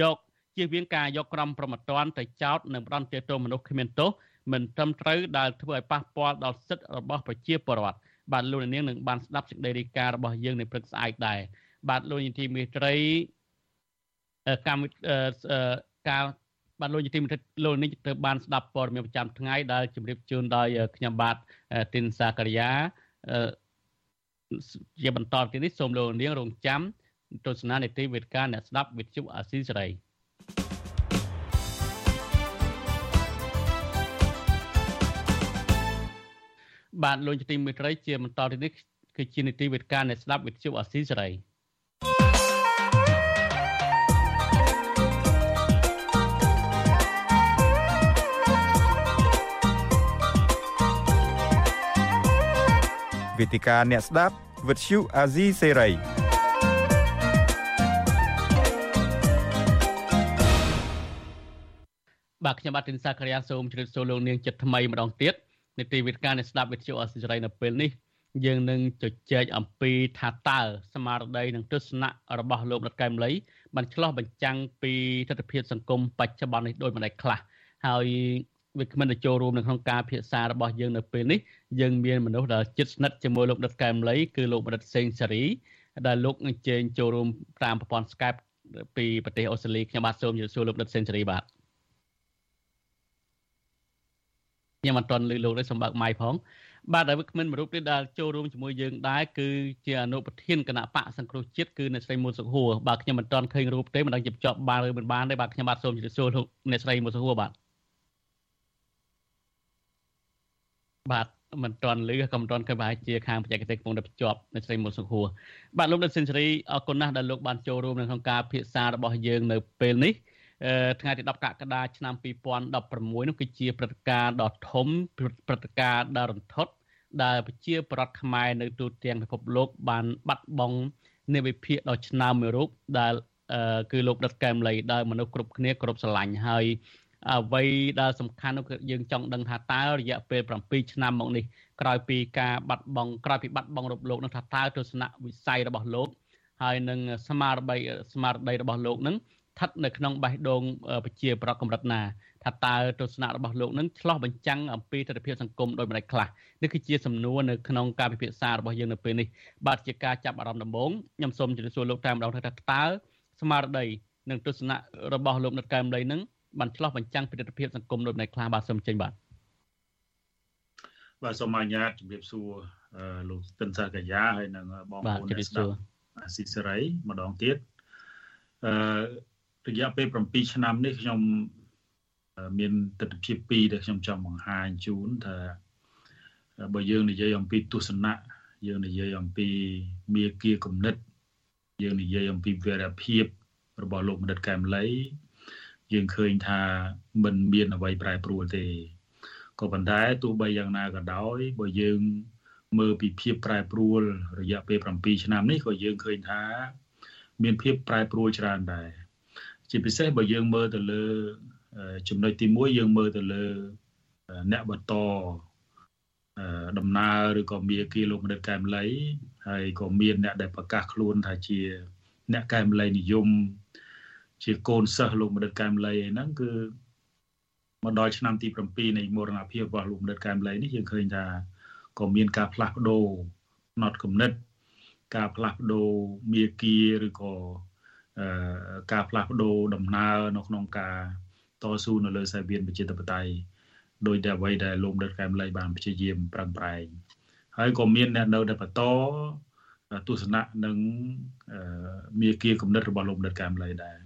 យកជៀសវាងការយកក្រុមប្រមត្តនទៅចោទនិងផ្ដន់ទោសមនុស្សគ្មានទោស មិនត្រឹមត្រូវដែលធ្វើឲ្យប៉ះពាល់ដល់សិទ្ធិរបស់ប្រជាពលរដ្ឋបាទលោកនាងនឹងបានស្ដាប់សេចក្តីរាយការណ៍របស់យើងនៅព្រឹកស្អែកដែរបាទលោកនាយទីមេត្រីកម្មការបាទលោកនាយទីមេត្រីលោកនេះទៅបានស្ដាប់ព័ត៌មានប្រចាំថ្ងៃដែលជម្រាបជូនដោយខ្ញុំបាទទីនសាករិយាជាបន្តទៀតនេះសូមលោកនាងរងចាំទស្សនានីតិវិទ្យាអ្នកស្ដាប់វិទ្យុអាស៊ីសេរី បាទលោកជាទីមេត្រីជាបន្តទៅនេះគឺជានីតិវិទ្យាអ្នកស្ដាប់វិទ្យុអាស៊ីសេរីវេទិកាអ្នកស្ដាប់វិទ្យុអាស៊ីសេរីបាទខ្ញុំបាទទីនសាករិយាសូមជម្រាបសួរលោកនាងចិត្តថ្មីម្ដងទៀត នីតិវិទ្យាអ្នកស្ដាប់វិទ្យុអសិរ័យនៅពេលនេះយើងនឹងជជែកអំពីថាតើស្មារតីនិងទស្សនៈរបស់លោកដិតកែមលីបានឆ្លោះបញ្ចាំងពីទស្សនវិជ្ជាសង្គមបច្ចុប្បន្ននេះដូចម្ដេចខ្លះហើយវាគ្មិនទៅចូលរួមនៅក្នុងការភាសារបស់យើងនៅពេលនេះយើងមានមនុស្សដែលជិតស្និទ្ធជាមួយលោកដិតកែមលីគឺលោកបណ្ឌិតសេងសេរីដែលលោកអញ្ជើញចូលរួមតាមប្រព័ន្ធ Skype ពីប្រទេសអូស្ត្រាលីខ្ញុំបាទសូមជម្រាបសួរលោកដិតសេនស៊ូរីបាទ ខ្ញុំមិនទាន់លើលោកនេះសម្បើកម៉ៃផងបាទហើយគ្មានមរុបទៀតដែលចូលរួមជាមួយយើងដែរគឺជាអនុប្រធានគណៈបកសង្គ្រោះជាតិគឺអ្នកស្រីមុនសុខួរបាទខ្ញុំមិនទាន់ឃើញរូបទេមិនដឹងជាជាប់បានឬមិនបានទេបាទខ្ញុំបាទសូមជម្រាបសួរលោកអ្នកស្រីមុនសុខួរបាទបាទមិនទាន់លឺក៏មិនទាន់ឃើញប្រហែលជាខាងបច្ចេកទេសកំពុងតែភ្ជាប់អ្នកស្រីមុនសុខួរបាទលោកដិតសេនស៊ូរីអរគុណណាស់ដែលលោកបានចូលរួមនៅក្នុងការពិភាក្សារបស់យើងនៅពេលនេះ ថ្ងៃទី10កក្កដាឆ្នាំ2016នោះគឺជាព្រឹត្តិការណ៍ដ៏ធំព្រឹត្តិការណ៍ដ៏រន្ធត់ដែលប្រជាប្រដ្ឋខ្មែរនៅទូទាំងពិភពលោកបានបាត់បង់និវិភាកដ៏ឆ្នើមមួយរូបដែលគឺលោកដិតកែមលីដែលមនុស្សគ្រប់គ្នាគ្រប់ស្រឡាញ់ហើយអ្វីដែលសំខាន់នោះគឺយើងចង់ដឹងថាតើរយៈពេល7ឆ្នាំមកនេះក្រោយពីការបាត់បង់ក្រោយពីបាត់បង់រូបលោកនោះថាតើទស្សនៈវិស័យរបស់លោកហើយនឹងស្មារតីស្មារតីរបស់លោកនឹង ស្ថិតនៅក្នុងបេះដូងប្រជាប្រដ្ឋកម្រិតណាថាតើទស្សនៈរបស់លោកនឹងឆ្លោះបញ្ចាំងអំពីទស្សនវិជ្ជាសង្គមដោយម្ដេចខ្លះនេះគឺជាសំណួរនៅក្នុងការពិភាក្សារបស់យើងនៅពេលនេះបាទជាការចាប់អារម្មណ៍ដំបូងខ្ញុំសូមជម្រាបសួរលោកតែម្ដងថាតើស្មារតីនិងទស្សនៈរបស់លោកនិតកែមលីនឹងបានឆ្លោះបញ្ចាំងពីទស្សនវិជ្ជាសង្គមដោយម្ដេចខ្លះបាទសូមចេញបាទបាទសូមអនុញ្ញាតជម្រាបសួរលោកទិនសាកយាហើយនិងបងប្អូនអ្នកស្ដាប់អាស៊ីសេរីម្ដងទៀតអឺ រយៈពេល7ឆ្នាំនេះខ្ញុំមានទស្សនវិជ្ជា2ដែលខ្ញុំចង់បង្ហាញជូនថាបើយើងនិយាយអំពីទស្សនៈយើងនិយាយអំពីមាគាគំនិត យើងនិយាយអំពីវីរភាពរបស់លោកបណ្ឌិតកែមលីយើងឃើញថាមិនមានអ្វីប្រែប្រួលទេក៏ប៉ុន្តែទោះបីយ៉ាងណាក៏ដោយបើយើងមើលពីភាពប្រែប្រួលរយៈពេល7ឆ្នាំនេះក៏យើងឃើញថា មានភាពប្រែប្រួលច្រើនដែរ ជាពិសេសបើយើងមើលទៅលើចំណុចទី1យើងមើលទៅលើអ្នកបន្តដំណើរឬក៏មាគីលោកមនិតកែមលីហើយក៏មានអ្នកដែលប្រកាសខ្លួនថាជា អ្នកកែមលីនិយមជាកូនសិស្សលោកមនិតកែមលីឯហ្នឹងគឺមកដល់ឆ្នាំទី7នៃមរណភាពរបស់លោកមនិតកែមលីនេះយើងឃើញថាក៏មានការផ្លាស់ប្ដូរណត់គំនិត ការផ្លាស់ប្ដូរមាគីឬក៏ ការផ្លាស់ប្ដូរដំណើរនៅក្នុងការតស៊ូនៅលើសាវៀនប្រជាធិបតេយ្យដោយតែអ្វីដែលលោកដិតកែមលីបានព្យាយាមប្រឹងប្រែងហើយក៏មានអ្នកនៅតែបន្តទស្សនៈនិងមាគ៌ាគំនិតរបស់លោកដិតកែមលីដែរ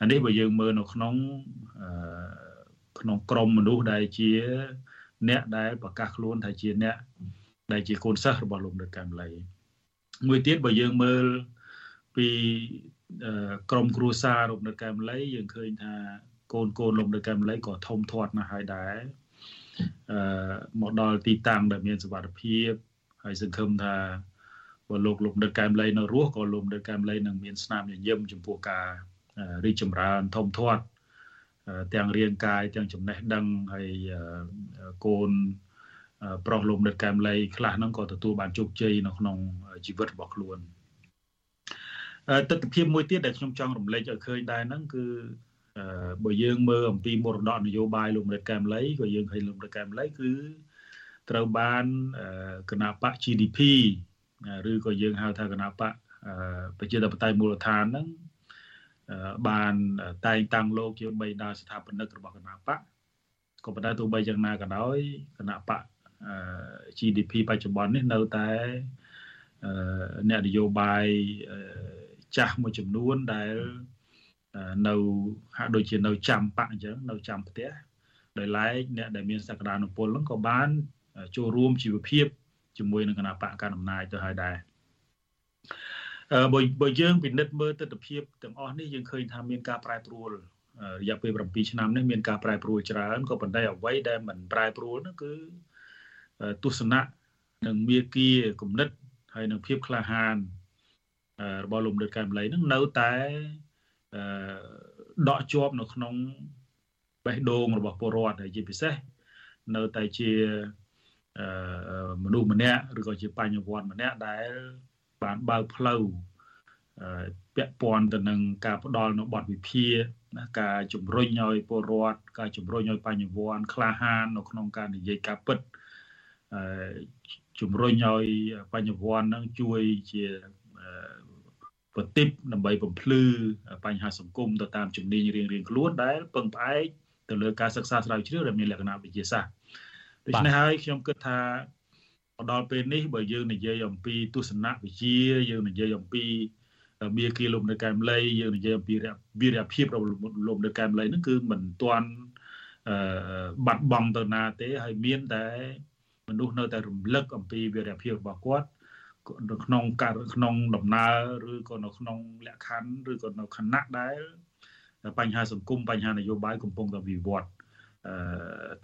អានេះបើយើងមើលនៅក្នុងក្នុងក្រមមនុស្សដែលជា អ្នកដែលប្រកាសខ្លួនថាជាអ្នកដែលជាកូនសិស្សរបស់លោកដិតកែមលីមួយទៀតបើយើងមើលពី ក្រមគ្រួសារលោកដិតកែមលីយើងឃើញថាកូនកូនលោកនៅកែមលីក៏ធំធាត់ណាស់ហើយដែរអឺមកដល់ទីតាំងដែលមានសុវត្ថិភាពហើយសង្ឃឹមថាបើលោកលោកនៅកែមលីនៅរស់ក៏លោកនៅកែមលីនឹងមានស្នាមញញឹមចំពោះការរីកចម្រើនធំធាត់ទាំងរាងកាយទាំងចំណេះដឹងហើយកូនប្រុសលោកនៅកែមលីខ្លះហ្នឹងក៏ទទួលបានជោគជ័យនៅក្នុងជីវិតរបស់ខ្លួន ទស្សនវិជ្ជាមួយទៀតដែលខ្ញុំចង់រំលេចឲ្យឃើញដែរហ្នឹងគឺបើយើងមើលអំពីមរតកនយោបាយលោកមេរិតកែមលីក៏យើងឃើញលោកមេរិតកែមលីគឺត្រូវបានគណៈបក GDP ឬក៏យើងហៅថាគណៈបកប្រជាធិបតេយ្យមូលដ្ឋានហ្នឹងបានតែងតាំងលោកជាបីដាស្ថាបនិករបស់គណៈបកក៏ប៉ុន្តែទោះបីយ៉ាងណាក៏ដោយគណៈបក GDP បច្ចុប្បន្ននេះនៅតែអ្នកនយោបាយ ចាស់មួយចំនួនដែលនៅហាក់ដូចជានៅចាំបកអញ្ចឹងនៅចាំផ្ទះដោយឡែកអ្នកដែលមានសក្តានុពលហ្នឹងក៏បានចូលរួមជីវភាពជាមួយនឹងគណៈបកកណ្ដាលអំណាចទៅហើយដែរអឺបើបើយើងពិនិត្យមើលទស្សនវិជ្ជាទាំងអស់នេះយើងឃើញថាមានការប្រែប្រួលរយៈពេល7ឆ្នាំនេះមានការប្រែប្រួលច្រើនក៏ប៉ុន្តែអ្វីដែលមិនប្រែប្រួលនោះគឺទស្សនៈនិងមាគ៌ាគំនិតហើយនឹងភាពក្លាហាន របស់លោកដិតកែមលីនឹងនៅតែដកជាប់នៅក្នុងបេះដូងរបស់ពលរដ្ឋហើយជាពិសេសនៅតែជាមនុស្សម្នាក់ឬក៏ជាបញ្ញវន្តម្នាក់ដែលបានបើកផ្លូវពាក់ព័ន្ធទៅនឹងការផ្ដល់នៅបទវិភាណាការជំរុញឲ្យពលរដ្ឋការជំរុញឲ្យបញ្ញវន្តក្លាហាននៅក្នុងការនិយាយការពិតជំរុញឲ្យបញ្ញវន្តនឹងជួយជា ប្រតិបដើម្បីបំភ្លឺបញ្ហាសង្គមទៅតាមជំនាញរៀងៗខ្លួនដែលពឹងផ្អែកទៅលើការសិក្សាស្រាវជ្រាវដែលមានលក្ខណៈវិទ្យាសាស្ត្រដូច្នេះហើយខ្ញុំគិតថាមកដល់ពេលនេះបើយើងនិយាយអំពីទស្សនវិជ្ជាយើងនិយាយអំពីមាគ៌ាលំនៅកែមលីយើងនិយាយអំពីវីរភាពរបស់លំនៅកែមលីហ្នឹងគឺមិនទាន់អឺបាត់បង់ទៅណាទេហើយមានតែមនុស្សនៅតែរំលឹកអំពីវីរភាពរបស់គាត់ នៅក្នុងការក្នុងដំណើរឬក៏នៅក្នុងលក្ខខណ្ឌឬក៏នៅខណៈដែលបញ្ហាសង្គមបញ្ហានយោបាយកំពុងតែវិវត្តអឺ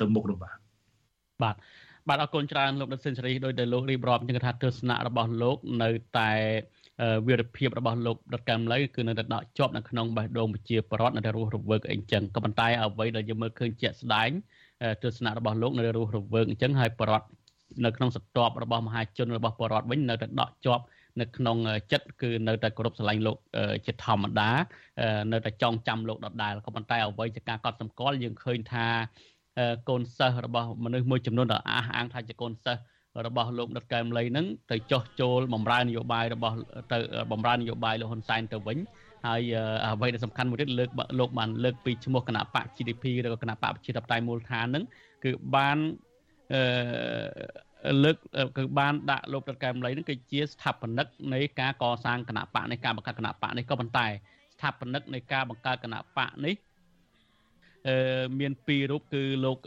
ទៅមុខនោះបាទបាទបាទអរគុណច្រើនលោកដិតសេនស៊ូរីដោយដែលលោករៀបរាប់ជាថាទស្សនៈរបស់លោកនៅតែវីរភាពរបស់លោកដិតកែមលីគឺនៅតែដកជាប់នៅក្នុងបេះដូងប្រជាពលរដ្ឋនៅតែរស់រវើកអីចឹងក៏ប៉ុន្តែអ្វីដែលយើងមើលឃើញជាក់ស្ដែងទស្សនៈរបស់លោកនៅរស់រវើកអញ្ចឹងហើយពលរដ្ឋ នៅក្នុងសន្ទាប់របស់មហាជនរបស់ពលរដ្ឋវិញនៅតែដកជាប់នៅក្នុងចិត្តគឺនៅតែគោរពស្រឡាញ់លោកជាធម្មតានៅតែចងចាំលោកដដែលក៏ប៉ុន្តែអ្វីជាការកត់សម្គាល់យើងឃើញថាកូនសិស្សរបស់មនុស្សមួយចំនួនដែលអះអាងថាជាកូនសិស្សរបស់លោកដិតកែមលីនឹងទៅចោះចូលបំរើនយោបាយរបស់ទៅបំរើននយោបាយលោកហ៊ុនសែនទៅវិញហើយអ្វីដែលសំខាន់មួយទៀតលើកលោកបានលើកពីឈ្មោះគណៈបក GDP ឬក៏គណៈបកប្រជាធិបតេយ្យមូលដ្ឋាននឹងគឺបាន អឺលើកគឺបានដាក់លោកដិតកែមលីនឹងគឺជាស្ថាបនិកនៃការកសាងគណៈបកនៃការបង្កើតគណៈបកនេះក៏ប៉ុន្តែស្ថាបនិកនៃការបង្កើតគណៈបកនេះអឺមានពីររូបគឺលោក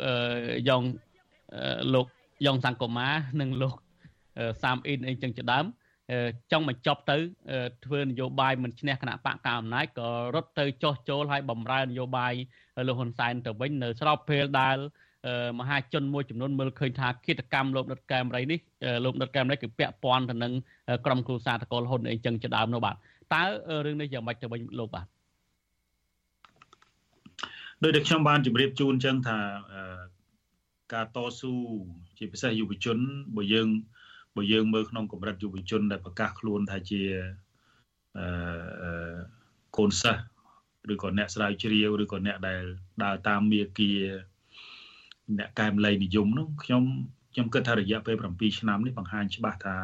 យ៉ងលោកយ៉ងសង្គមានិងលោកសាមអ៊ីនអីចឹងជាដើមចង់បញ្ចប់ទៅធ្វើនយោបាយមិនឈ្នះគណៈបកកៅអំណាចក៏រត់ទៅចោះចូលឲ្យបំរើនយោបាយលោកហ៊ុនសែនទៅវិញនៅស្របពេលដែល មហាជនមួយចំនួនមើលឃើញថាគិតកម្មលោកដិតកែមរៃនេះលោកដិតកែមរៃគឺពាក់ព័ន្ធទៅនឹងក្រុមគ្រួសារតកូលហ៊ុនអីចឹងជាដើមនោះបាទតើរឿងនេះយ៉ាងម៉េចទៅវិញលោកបាទដោយដែលខ្ញុំបានជម្រាបជូនចឹងថាការតស៊ូជាពិសេសយុវជនបើយើងបើយើងមើលក្នុងកម្រិតយុវជនដែលប្រកាសខ្លួនថាជាអឺកូនសិស្សឬក៏អ្នកស្រាវជ្រាវឬក៏អ្នកដែលដើរតាមមាគា អ្នកកែមលៃនិយមនោះខ្ញុំខ្ញុំគិតថារយៈពេល7ឆ្នាំនេះបង្ហាញច្បាស់ថា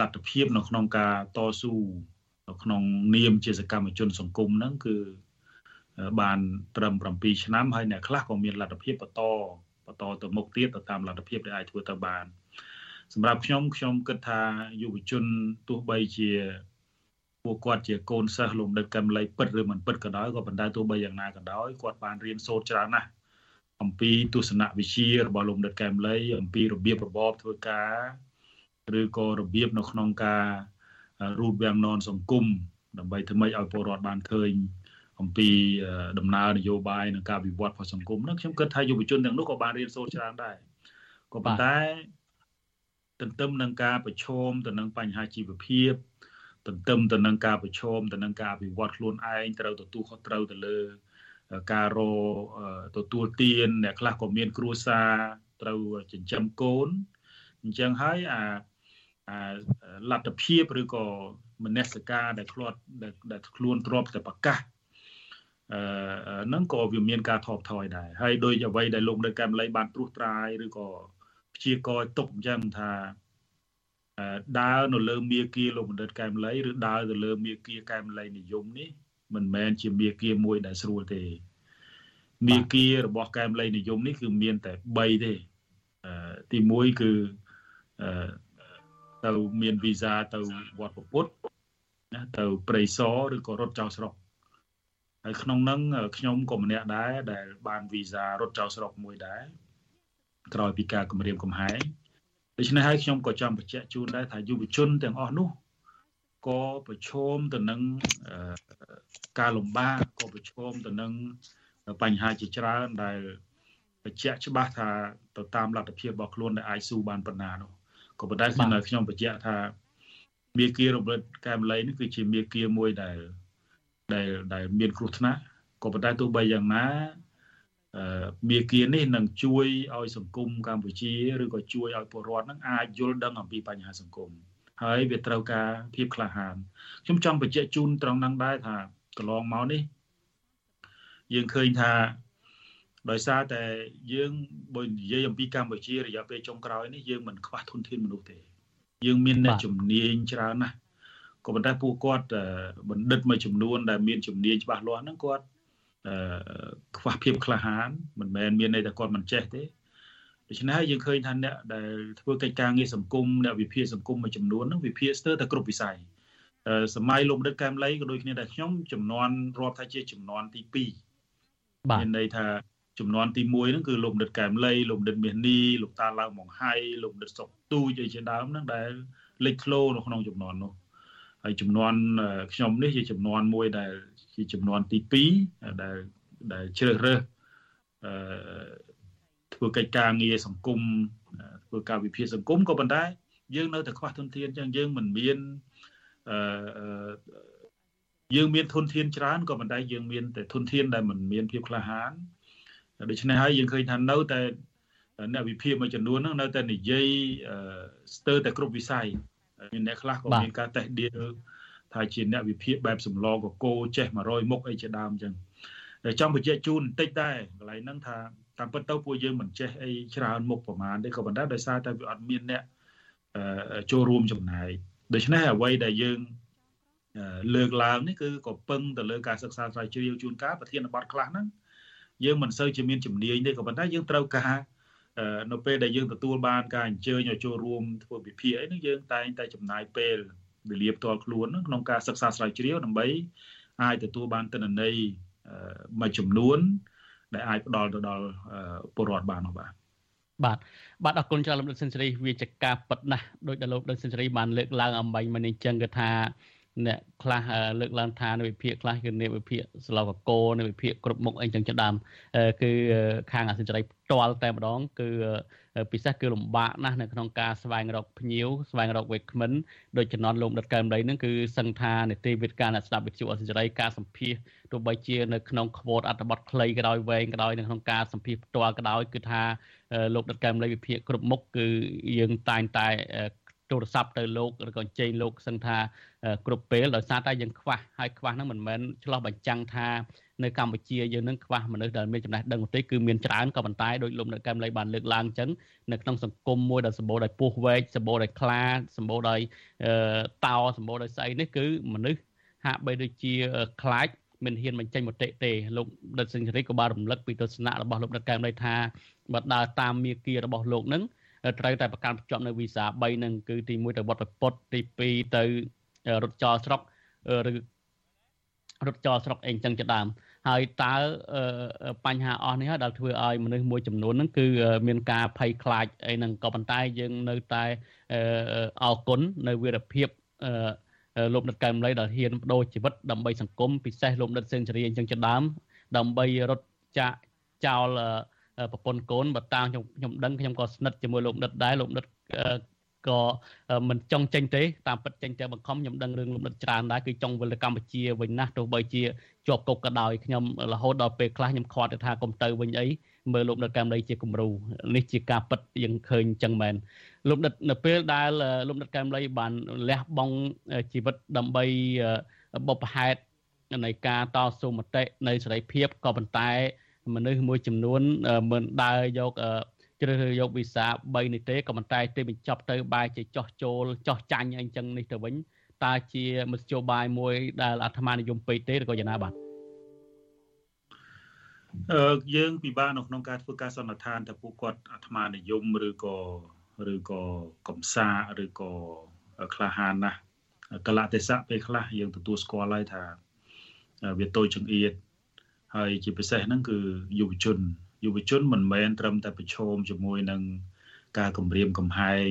លទ្ធភាពនៅក្នុងការតស៊ូនៅក្នុងនាមជាសកម្មជន សង្គមហ្នឹងគឺបានត្រឹម7ឆ្នាំហើយអ្នកខ្លះក៏មានលទ្ធភាពបន្តបន្តទៅមុខទៀតទៅតាមលទ្ធភាពដែលអាចធ្វើទៅបានសម្រាប់ខ្ញុំខ្ញុំគិតថាយុវជនទោះបីជាពួកគាត់ជាកូនសិស្សលំដឹកកម្មលៃពិតឬមិនពិតក៏ដោយក៏ប៉ុន្តែទោះបីយ៉ាងណាក៏ដោយគាត់បានរៀនសូត្រច្រើនណាស់ អំពីទស្សនវិជ្ជារបស់លំដឹកកម្មលៃអំពីរបៀបរបបធ្វើការឬក៏របៀបនៅក្នុងការរូបវាំងននសង្គមដើម្បីធ្វើម៉េចឲ្យពលរដ្ឋបានឃើញអំពីដំណើរនយោបាយនិងការវិវត្តរបស់សង្គមនោះខ្ញុំគិតថាយុវជនទាំងនោះក៏បានរៀនសូត្រច្រើនដែរក៏ប៉ុន្តែទន្ទឹមនឹងការប្រឈមទៅនឹងបញ្ហាជីវភាពទន្ទឹមទៅនឹងការប្រឈមទៅនឹងការអភិវឌ្ឍខ្លួនឯងត្រូវទទួលខុសត្រូវទៅលើ ការរទទួលទានអ្នកខ្លះក៏មាន គ្រួសារត្រូវចិញ្ចឹមកូនអញ្ចឹងហើយអាអាលទ្ធភាពឬក៏មនសិការដែលខ្លួនដែលខ្លួនទ្របតែប្រកាសអឺហ្នឹងក៏វាមានការថបថយដែរហើយដោយអ្វីដែលលោកនៅកែមលីបានត្រួសត្រាយឬក៏ព្យាករទុកអញ្ចឹងថាដើរនៅលើមាគាលោកបណ្ឌិតកែមលីឬដើរទៅលើមាគាកែមលីនិយមនេះ មិនមែនជាមាគាមួយដែលស្រួលទេមាគារបស់កែមលីនិយមនេះគឺមានតែ3ទេទី1គឺទៅមានវីសាទៅវត្តពុទ្ធណាទៅព្រៃសរឬក៏រត់ចោលស្រុកហើយក្នុងនឹងខ្ញុំក៏ម្នាក់ដែរដែលបានវីសារត់ចោលស្រុកមួយដែរក្រោយពីការគម្រាមកំហែងដូច្នេះហើយខ្ញុំក៏ចង់បញ្ជាក់ជូនដែរថាយុវជនទាំងអស់នោះក៏ប្រឈមទៅនឹង ការលំបាកក៏ប្រឈមទៅនឹងបញ្ហាជាច្រើនដែលបញ្ជាក់ច្បាស់ថាទៅតាមលទ្ធភាពរបស់ខ្លួនដែលអាចស៊ូបានប៉ុណ្ណានោះក៏ប៉ុន្តែខ្ញុំខ្ញុំបញ្ជាក់ថាមេគារំលឹកកែមលីនេះគឺជាមេគាមួយដែលដែលដែលមានគ្រោះថ្នាក់ក៏ប៉ុន្តែទោះបីយ៉ាងណាអឺមាគានេះនឹងជួយឲ្យសង្គមកម្ពុជាឬក៏ជួយឲ្យពលរដ្ឋនឹងអាចយល់ដឹងអំពីបញ្ហាសង្គមហើយវាត្រូវការភាពក្លាហានខ្ញុំចង់បញ្ជាក់ជូនត្រង់ហ្នឹងដែរថា កន្លងមកនេះ យើងឃើញថាដោយសារតែយើងបើនិយាយអំពីកម្ពុជារយៈពេលចុងក្រោយនេះយើងមិនខ្វះធនធានមនុស្សទេ យើងមានអ្នកជំនាញច្រើនណាស់ក៏ប៉ុន្តែពួកគាត់បណ្ឌិតមួយចំនួនដែលមានជំនាញច្បាស់លាស់ហ្នឹងគាត់ខ្វះភាពក្លាហានមិនមែនមានន័យថាគាត់មិនចេះទេដូច្នេះហើយយើងឃើញថាអ្នកដែលធ្វើកិច្ចការងារសង្គមអ្នកវិភាគសង្គមមួយចំនួនហ្នឹងវិភាគស្ទើរតែគ្រប់វិស័យ សម័យលោកដិតកែមលីក៏ដូចគ្នាដែរខ្ញុំចំនួនរាប់ថាជាចំនួនទី2បាទមានន័យថាចំនួនទី1ហ្នឹងគឺលោកដិតកែមលីលោកដិតមាសនីលោកតាឡៅម៉ងហៃលោកដិតសុកទូចអីជាដើមហ្នឹងដែលលេចធ្លោនៅក្នុងចំនួននោះហើយចំនួនខ្ញុំនេះជាចំនួនមួយដែលជាចំនួនទី2ដែលដែលជ្រើសរើសអឺធ្វើកិច្ចការងារសង្គមធ្វើការវិភាគសង្គមក៏ប៉ុន្តែយើងនៅតែខ្វះធនធានអញ្ចឹងយើងមិនមាន អឺយើងមានធនធានច្រើនក៏ប៉ុន្តែយើងមានតែធនធានដែលមិនមានភាពក្លាហានដូច្នេះហើយយើងឃើញថានៅតែអ្នកវិភាគមួយចំនួនហ្នឹងនៅតែនិយាយស្ទើរតែគ្រប់វិស័យមានអ្នកខ្លះក៏មានការតេស្តដៀលថាជាអ្នកវិភាគបែបសំឡកកោចេះ100មុខអីជាដើមអញ្ចឹងចង់បញ្ជាក់ជូនបន្តិចដែរកន្លែងហ្នឹងថាតាមពិតទៅពួកយើងមិនចេះអីច្រើនមុខប្រមាណទេក៏ប៉ុន្តែដោយសារតែវាអត់មានអ្នកចូលរួមចំណាយ ដូច្នេះអ្វីដែលយើងលើកឡើងនេះគឺក៏ពឹងទៅលើការសិក្សាស្រាវជ្រាវជួនកាលប្រធានបទខ្លះហ្នឹងយើងមិនសូវជាមានជំនាញទេក៏ប៉ុន្តែយើងត្រូវការនៅពេលដែលយើងទទួលបានការអញ្ជើញឲ្យចូលរួមធ្វើវិភាគអីហ្នឹងយើងតែងតែចំណាយពេលវេលាផ្ទាល់ខ្លួនក្នុងការសិក្សាស្រាវជ្រាវដើម្បីអាចទទួលបានទិន្នន័យមួយចំនួនដែលអាចផ្ដល់ទៅដល់ពលរដ្ឋបាននោះបាទ បាទបាទអរគុណច្រើនលោកដិនសេនស៊ូរីវាជាការប៉ັດណាស់ដោយដែលលោកដិនសេនស៊ូរីបានលើកឡើងអំបញ្ញមកនេះចឹងគឺថាអ្នកខ្លះលើកឡើងថានៅវិភាគខ្លះគឺអ្នកវិភាគស្លោកកោនៅវិភាគគ្រប់មុខអីចឹងជាដើមគឺខាងអសិរ័យផ្ទាល់តែម្ដងគឺ ពិសេសគឺលំបាកណាស់នៅក្នុងការស្វែងរកភ្ញៀវស្វែងរកវេក្មិនដោយចំណន់លោកដិតកែមលីហ្នឹងគឺសឹងថានីតិវិទ្យាអ្នកស្ដាប់វិទ្យុអសិរ័យការសម្ភាសទោះបីជានៅក្នុងខ្វតអត្ថបទខ្លីក៏ដោយវែងក៏ដោយនៅក្នុងការសម្ភាសផ្ទាល់ក៏ដោយគឺថាលោកដិតកែមលីវិភាគគ្រប់មុខគឺយើងតែងតែទូរស័ព្ទទៅលោកឬក៏អញ្ជើញលោកសឹងថាគ្រប់ពេលដោយសារតែយើងខ្វះហើយខ្វះហ្នឹងមិនមែនឆ្លោះបញ្ចាំងថា នៅកម្ពុជាយើងនឹងខ្វះមនុស្សដែលមានចំណេះដឹងទេគឺមានច្រើនក៏ប៉ុន្តែដោយលោកនៅកម្ពុជាបានលើកឡើងអញ្ចឹងនៅក្នុងសង្គមមួយដែលសម្បូរដោយពោះវែកសម្បូរដោយខ្លាសម្បូរដោយតោសម្បូរដោយស្អីនេះគឺមនុស្សហាក់បីដូចជាខ្លាចមិនហ៊ានបញ្ចេញមតិទេលោកដិតសិង្ហរីក៏បានរំលឹកពីទស្សនៈរបស់លោកដិតកែមដីថាបើដើរតាមមាគ៌ារបស់លោកនឹងត្រូវតែប្រកាន់ភ្ជាប់នៅវីសា3នឹងគឺទី1ទៅវត្តពុតទី2ទៅរត់ចោលស្រុកឬ រត់ចោលស្រុកអីចឹងជាដើមហើយតើបញ្ហាអស់នេះហើយដែលធ្វើឲ្យមនុស្សមួយចំនួនហ្នឹងគឺមានការភ័យខ្លាចអីហ្នឹងក៏ប៉ុន្តែយើងនៅតែអរគុណនៅវីរភាពលោកដិតកែមលីដែលហ៊ានបដូរជីវិតដើម្បីសង្គមពិសេសលោកដិតសេនស៊ូរីអញ្ចឹងជាដើមដើម្បីរត់ចាក់ចោលប្រពន្ធកូនបើតាមខ្ញុំខ្ញុំដឹងខ្ញុំក៏ស្និទ្ធជាមួយលោកដិតដែរលោកដិត ក៏មិនចង់ចេញទេតាមពិតចេញតែបង្ខំខ្ញុំដឹងរឿងលំដិតច្រើនដែរគឺចង់វិលទៅកម្ពុជាវិញណាស់ទោះបីជាជាប់គុកក៏ដោយខ្ញុំរហូតដល់ពេលខ្លះខ្ញុំខាត់ទៅថាកុំទៅវិញអីមើលលោកដិតកម្ពុជាជាគំរូនេះជាការពិតយើងឃើញចឹងមែនលោកដិតនៅពេលដែលលោកដិតកម្ពុជាបានលះបង់ជីវិតដើម្បីបបផហេតុនៃការតស៊ូមតិនៃសេរីភាពក៏ប៉ុន្តែមនុស្សមួយចំនួនមិនដើរយក ជ្រើសរើសយកវីសា3នេះទេក៏ប៉ុន្តែទេបញ្ចប់ទៅបែរជាចោះចូលចោះចាញ់អីចឹងនេះទៅវិញតើជាមធ្យោបាយមួយដែលអាត្មានិយមពេកទេឬក៏យ៉ាងណាបាទអឺយើងពិបាកនៅក្នុងការធ្វើការសន្និដ្ឋានថាពួកគាត់អាត្មានិយមឬក៏ឬក៏កំសាឬក៏ក្លាហានណាស់កលៈទេសៈពេលខ្លះយើងទទួលស្គាល់ហើយថាវាតូចចង្អៀតហើយជាពិសេសហ្នឹងគឺយុវជន យុវជនមិនមែនត្រឹមតែប្រឈមជាមួយនឹងការគម្រាមកំហែង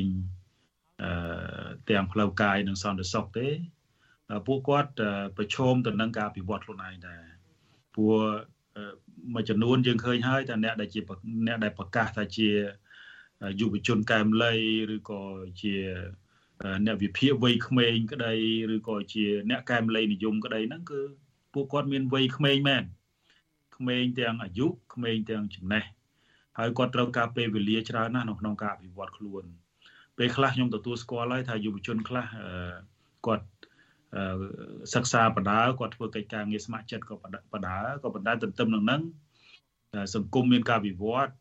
អឺទាំងផ្លូវកាយនិងសន្តិសុខទេពួកគាត់ប្រឈមទៅនឹងការអភិវឌ្ឍខ្លួនឯងដែរព្រោះមួយចំនួនយើងឃើញហើយថាអ្នកដែលជាអ្នកដែលប្រកាសថាជាយុវជនកែមលីឬក៏ជាអ្នកវិភាគវ័យក្មេងក្តីឬក៏ជាអ្នកកែមលីនិយមក្តីហ្នឹងគឺពួកគាត់មានវ័យក្មេងមែន ក្មេងទាំងអាយុក្មេងទាំងចំណេះហើយគាត់ត្រូវការពេលវេលាច្រើនណាស់នៅក្នុងការអភិវឌ្ឍខ្លួនពេលខ្លះខ្ញុំទទួលស្គាល់ហើយថាយុវជនខ្លះគាត់សិក្សាបដាគាត់ធ្វើកិច្ចការងារស្ម័គ្រចិត្តក៏បដាក៏ប៉ុន្តែទន្ទឹមនឹងហ្នឹងសង្គមមានការវិវត្ត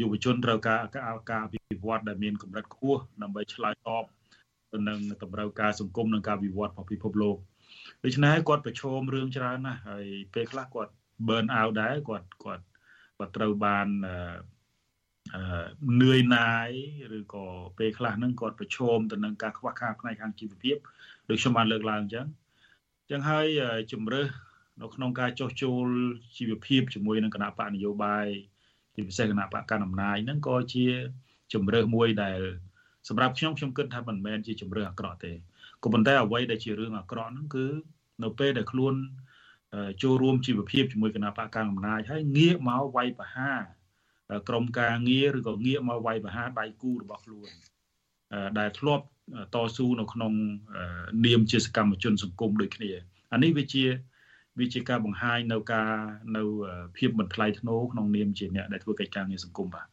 យុវជនត្រូវការការអភិវឌ្ឍដែលមានកម្រិតខ្ពស់ដើម្បីឆ្លើយតបទៅនឹងតម្រូវការសង្គមនិងការវិវត្តរបស់ពិភពលោកដូច្នេះគាត់ប្រឈមរឿងច្រើនណាស់ហើយពេលខ្លះគាត់ burn out ដែរគាត់គាត់គាត់ត្រូវបានអឺនឿយណាយឬក៏ពេលខ្លះហ្នឹងគាត់ប្រឈមទៅនឹងការខ្វះខាតផ្នែកខាងជីវភាពដូចខ្ញុំបានលើកឡើងអញ្ចឹងអញ្ចឹងហើយជំរើសនៅក្នុងការចោះចូលជីវភាពជាមួយនឹងគណៈបកនយោបាយជាពិសេសគណៈបកកណ្ដាលអំណាចហ្នឹងក៏ជាជំរើសមួយដែលសម្រាប់ខ្ញុំខ្ញុំគិតថាមិនមែនជាជំរើសអាក្រក់ទេក៏ប៉ុន្តែអ្វីដែលជារឿងអាក្រក់ហ្នឹងគឺនៅពេលដែលខ្លួន ចូលរួមជីវភាពជាមួយគណៈបកកណ្ដាលអំណាចហើយងាកមកវាយប្រហារក្រមការងារឬក៏ងាកមកវាយប្រហារដៃគូរបស់ខ្លួនដែលធ្លាប់តស៊ូនៅក្នុងនាមជាសកម្មជនសង្គមដូចគ្នាអានេះវាជាវាជាការបង្ហាញនៅការនៅភាពមិនថ្លៃថ្នូរក្នុងនាមជាអ្នកដែលធ្វើកិច្ចការងារសង្គមបាទ